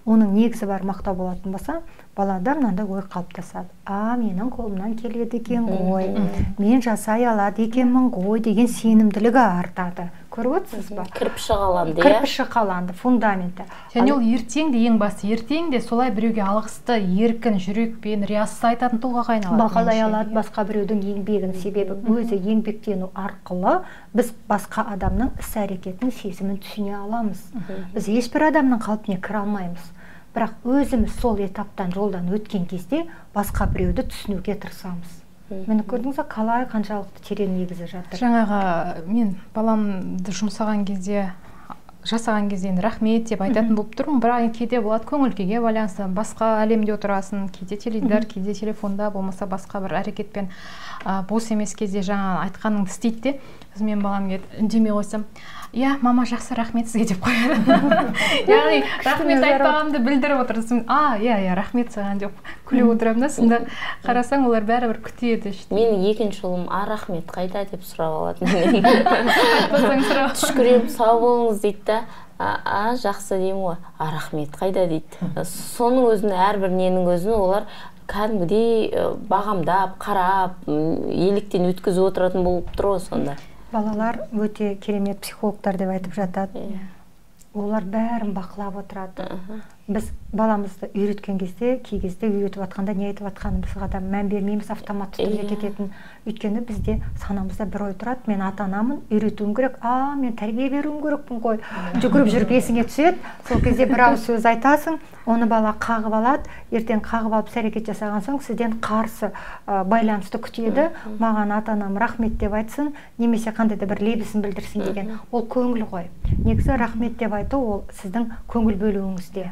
оның негізі бар мақтау болатын болса балада мынандай ой қалыптасады. А менің қолымнан келеді екен ғой мен жасай алады екенмін ғой деген сенімділігі артады. Көріп отырсыз ба? Кірпіші қаланды иә. кірпіші қаланды фундаменті. Және ол ертең де ең басты ертең де солай біреуге алғысты еркін жүрекпен риясыз айтатын тұлғаға айналады бағалай алады басқа біреудің еңбегін себебі өзі еңбектену арқылы біз басқа адамның іс әрекетінің сезімін түсіне аламыз. Біз ешбір адамның қалпына кіре алмаймыз. Бірақ өзіміз сол этаптан жолдан өткен кезде басқа біреуді түсінуге тырысамыз. Міне көрдіңіз ба қалай қаншалықты терең негізі жатыр. Жаңағы мен баламды жұмсаған кезде жасаған кезде енді рахмет деп айтатын болып тұрмын. Бірақ кейде болады көңіл күйге байланысты. Басқа әлемде отырасың кейде теледидар кейде телефонда болмаса басқа бір әрекетпен ә, бос емес кезде жаңа айтқаныңды істейді де. Сосын менің балам келеді үндемей қойсам иә мама жақсы рахмет сізге деп қояды. Яғни рахмет айтпағанымды білдіріп отыр сосын а иә иә рахмет саған деп күліп отырамын да. Сонда қарасаң олар бәрібір күтеді іштей. Менің екінші ұлым а рахмет қайда? деп сұрап алады айтпасаң сұрап түшкіремін сау болыңыз дейді да. А, жақсы деймін ғой. А рахмет қайда? дейді. Соның өзін әрбір ненің өзін олар кәдімгідей бағамдап қарап м, електен өткізіп отыратын болып тұр ғой сонда. Балалар өте керемет психологтар деп айтып жатады. Олар бәрін бақылап отырады. Біз баламызды үйреткен кезде кей кезде үйретіп жатқанда не айтып жатқанымызға да мән бермейміз автоматты түрде Иә. кететін. Өйткені бізде санамызда бір ой тұрады мен ата анамын үйретуім керек а мен тәрбие беруім керекпін ғой жүгіріп жүріп есіңе түседі сол кезде бір ауыз сөз айтасың оны бала қағып алады. Ертең қағып алып іс әрекет жасаған соң сізден қарсы ә, байланысты күтеді. Маған ата анам рахмет деп айтсын немесе қандай да бір лебізін білдірсін деген ол көңіл ғой. Негізі рахмет деп айту ол сіздің көңіл бөлуіңізде.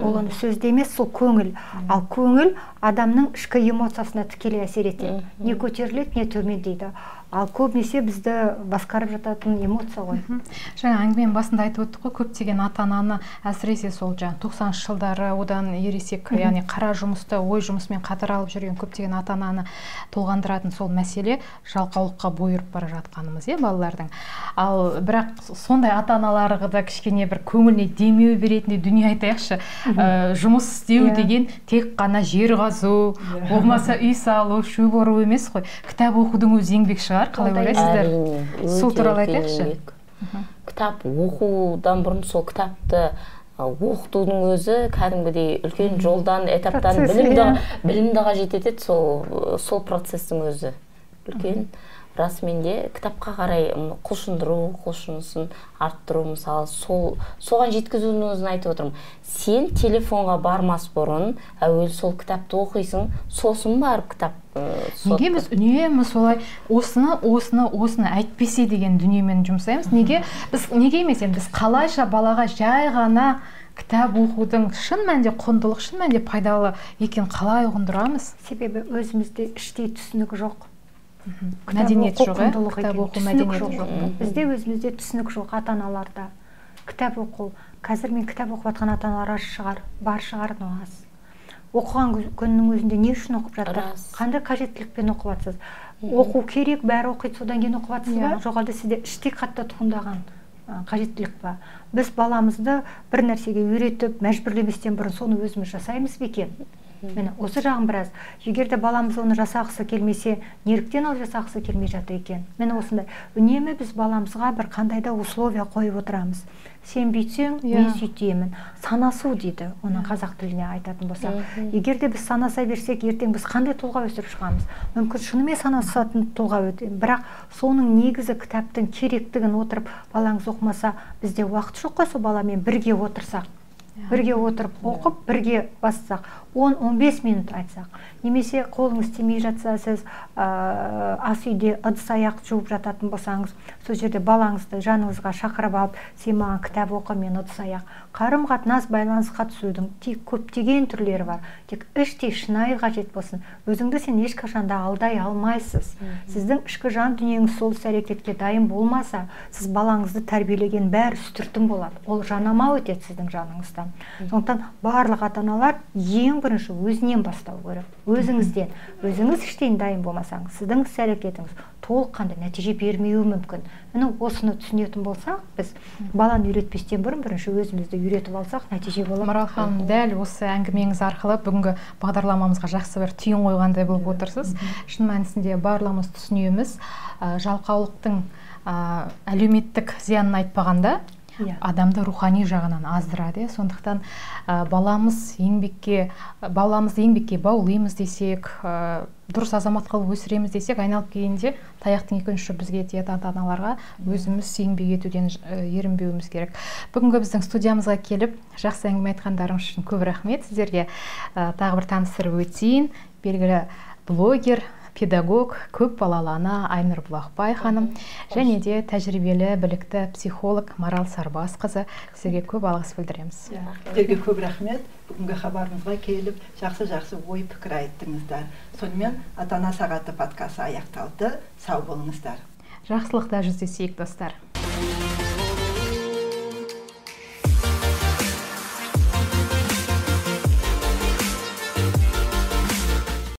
Ол оны сөзде емес сол көңіл. Ал көңіл адамның ішкі эмоциясына тікелей әсер етеді. Не көтеріледі не төмендейді. Ал көбінесе бізді басқарып жататын эмоция ғой. Жаңа әңгіменің басында айтып өттік қой көптеген ата ананы әсіресе сол жаңағы тоқсаныншы жылдары одан ересек яғни қара жұмысты ой жұмысымен қатар алып жүрген көптеген ата ананы толғандыратын сол мәселе жалқаулыққа бой ұрып бара жатқанымыз иә балалардың. Ал бірақ сондай ата аналарға да кішкене бір көңіліне демеу беретіндей дүние айтайықшы. Ә, жұмыс істеу Иә. деген тек қана жер қазу болмаса үй салу шөп ору емес қой. Кітап оқудың өзі еңбек шығар қалай Ол да ойлайсыздар сол туралы айтайықшы. кітап оқудан бұрын сол кітапты оқытудың өзі кәдімгідей үлкен жолдан этаптан білімді иә. білімді қажет етеді сол сол процесстің өзі. Үлкен расымен де кітапқа қарай құлшындыру құлшынысын арттыру мысалы сол соған жеткізудің өзін айтып отырмын. Сен телефонға бармас бұрын әуелі сол кітапты оқисың сосын барып кітап неге біз үнемі солай осыны осыны осыны әйтпесе деген дүниемен жұмсаймыз. Неге? Біз неге емес енді біз қалайша балаға жай ғана кітап оқудың шын мәнінде құндылық шын мәнінде пайдалы екенін қалай ұғындырамыз? Себебі өзімізде іштей түсінік жоқ. Мәдениет жоқ құндылық кітап оқу мәдениеті жоқ. жоқ. Бізде өзімізде түсінік жоқ ата аналарда кітап оқу қазір мен кітап оқып жатқан ата аналар аз шығар бар шығар но аз оқыған кү- күннің өзінде не үшін оқып жатыр? Қандай қажеттілікпен оқып жатсыз? Оқу керек бәрі оқиды содан кейін оқып жатсыз ба? Иә. жоқ әлде сізде іштей қатты туындаған қажеттілік па? Біз баламызды бір нәрсеге үйретіп мәжбүрлеместен бұрын соны өзіміз жасаймыз ба екен? Міне осы жағын біраз. Егер де баламыз оны жасағысы келмесе неліктен ол жасағысы келмей жатыр екен? Міне осындай. Үнемі біз баламызға бір қандай да условия қойып отырамыз. Сен бүйтсең мен Иә. сөйтемін. Санасу дейді оның қазақ тіліне айтатын болсақ. Егер де біз санаса берсек ертең біз қандай тұлға өсіріп шығамыз? Мүмкін шынымен санасатын тұлға өте бірақ соның негізі кітаптың керектігін отырып балаңыз оқымаса бізде уақыт жоқ қой сол баламен бірге отырсақ. Бірге отырып оқып бірге бассақ 10-15 минут айтсақ. Немесе қолыңыз тимей жатса сіз ә, ас үйде ыдыс аяқ жуып жататын болсаңыз сол жерде балаңызды жаныңызға шақырып алып сен маған кітап оқы мен ыдыс аяқ қарым қатынас байланысқа түсудің тек көптеген түрлері бар. Тек іштей шынайы қажет болсын. Өзіңді сен ешқашан да алдай алмайсыз. Сіздің ішкі жан дүниеңіз сол іс әрекетке дайын болмаса сіз балаңызды тәрбиелеген бәрі үстіртін болады. Ол жанама өтеді сіздің жаныңыздан сондықтан барлық ата аналар ең бірінші өзінен бастау керек. Өзіңізден. Өзіңіз іштей дайын болмасаңыз сіздің іс әрекетіңіз толыққанды нәтиже бермеуі мүмкін. Міне осыны түсінетін болсақ біз баланы үйретпестен бұрын бірінші өзімізді үйретіп алсақ нәтиже болады. Марал ханым дәл осы әңгімеңіз арқылы бүгінгі бағдарламамызға жақсы бір түйін қойғандай болып отырсыз. Шын мәнісінде барлығымыз түсінеміз. Жалқаулықтың ә, әлеуметтік зиянын айтпағанда Иә. адамды рухани жағынан аздырады иә сондықтан ә, баламыз еңбекке баламызды еңбекке баулимыз десек ә, дұрыс азамат қылып өсіреміз десек айналып келгенде таяқтың екінші ұшы бізге тиеді ата аналарға. Өзіміз еңбек етуден ә, ерінбеуіміз керек. Бүгінгі біздің студиямызға келіп жақсы әңгіме айтқандарыңыз үшін көп рахмет сіздерге. Ә, тағы бір таныстырып өтейін. Белгілі блогер педагог көп балалы ана айнұр бұлақбай ханым және де тәжірибелі білікті психолог марал сарбасқызы. Сізге көп алғыс білдіреміз. Сіздерге көп рахмет. Бүгінгі хабарымызға келіп жақсы жақсы ой пікір айттыңыздар. Сонымен ата ана сағаты подкасты аяқталды. Сау болыңыздар. Жақсылықта жүздесейік достар.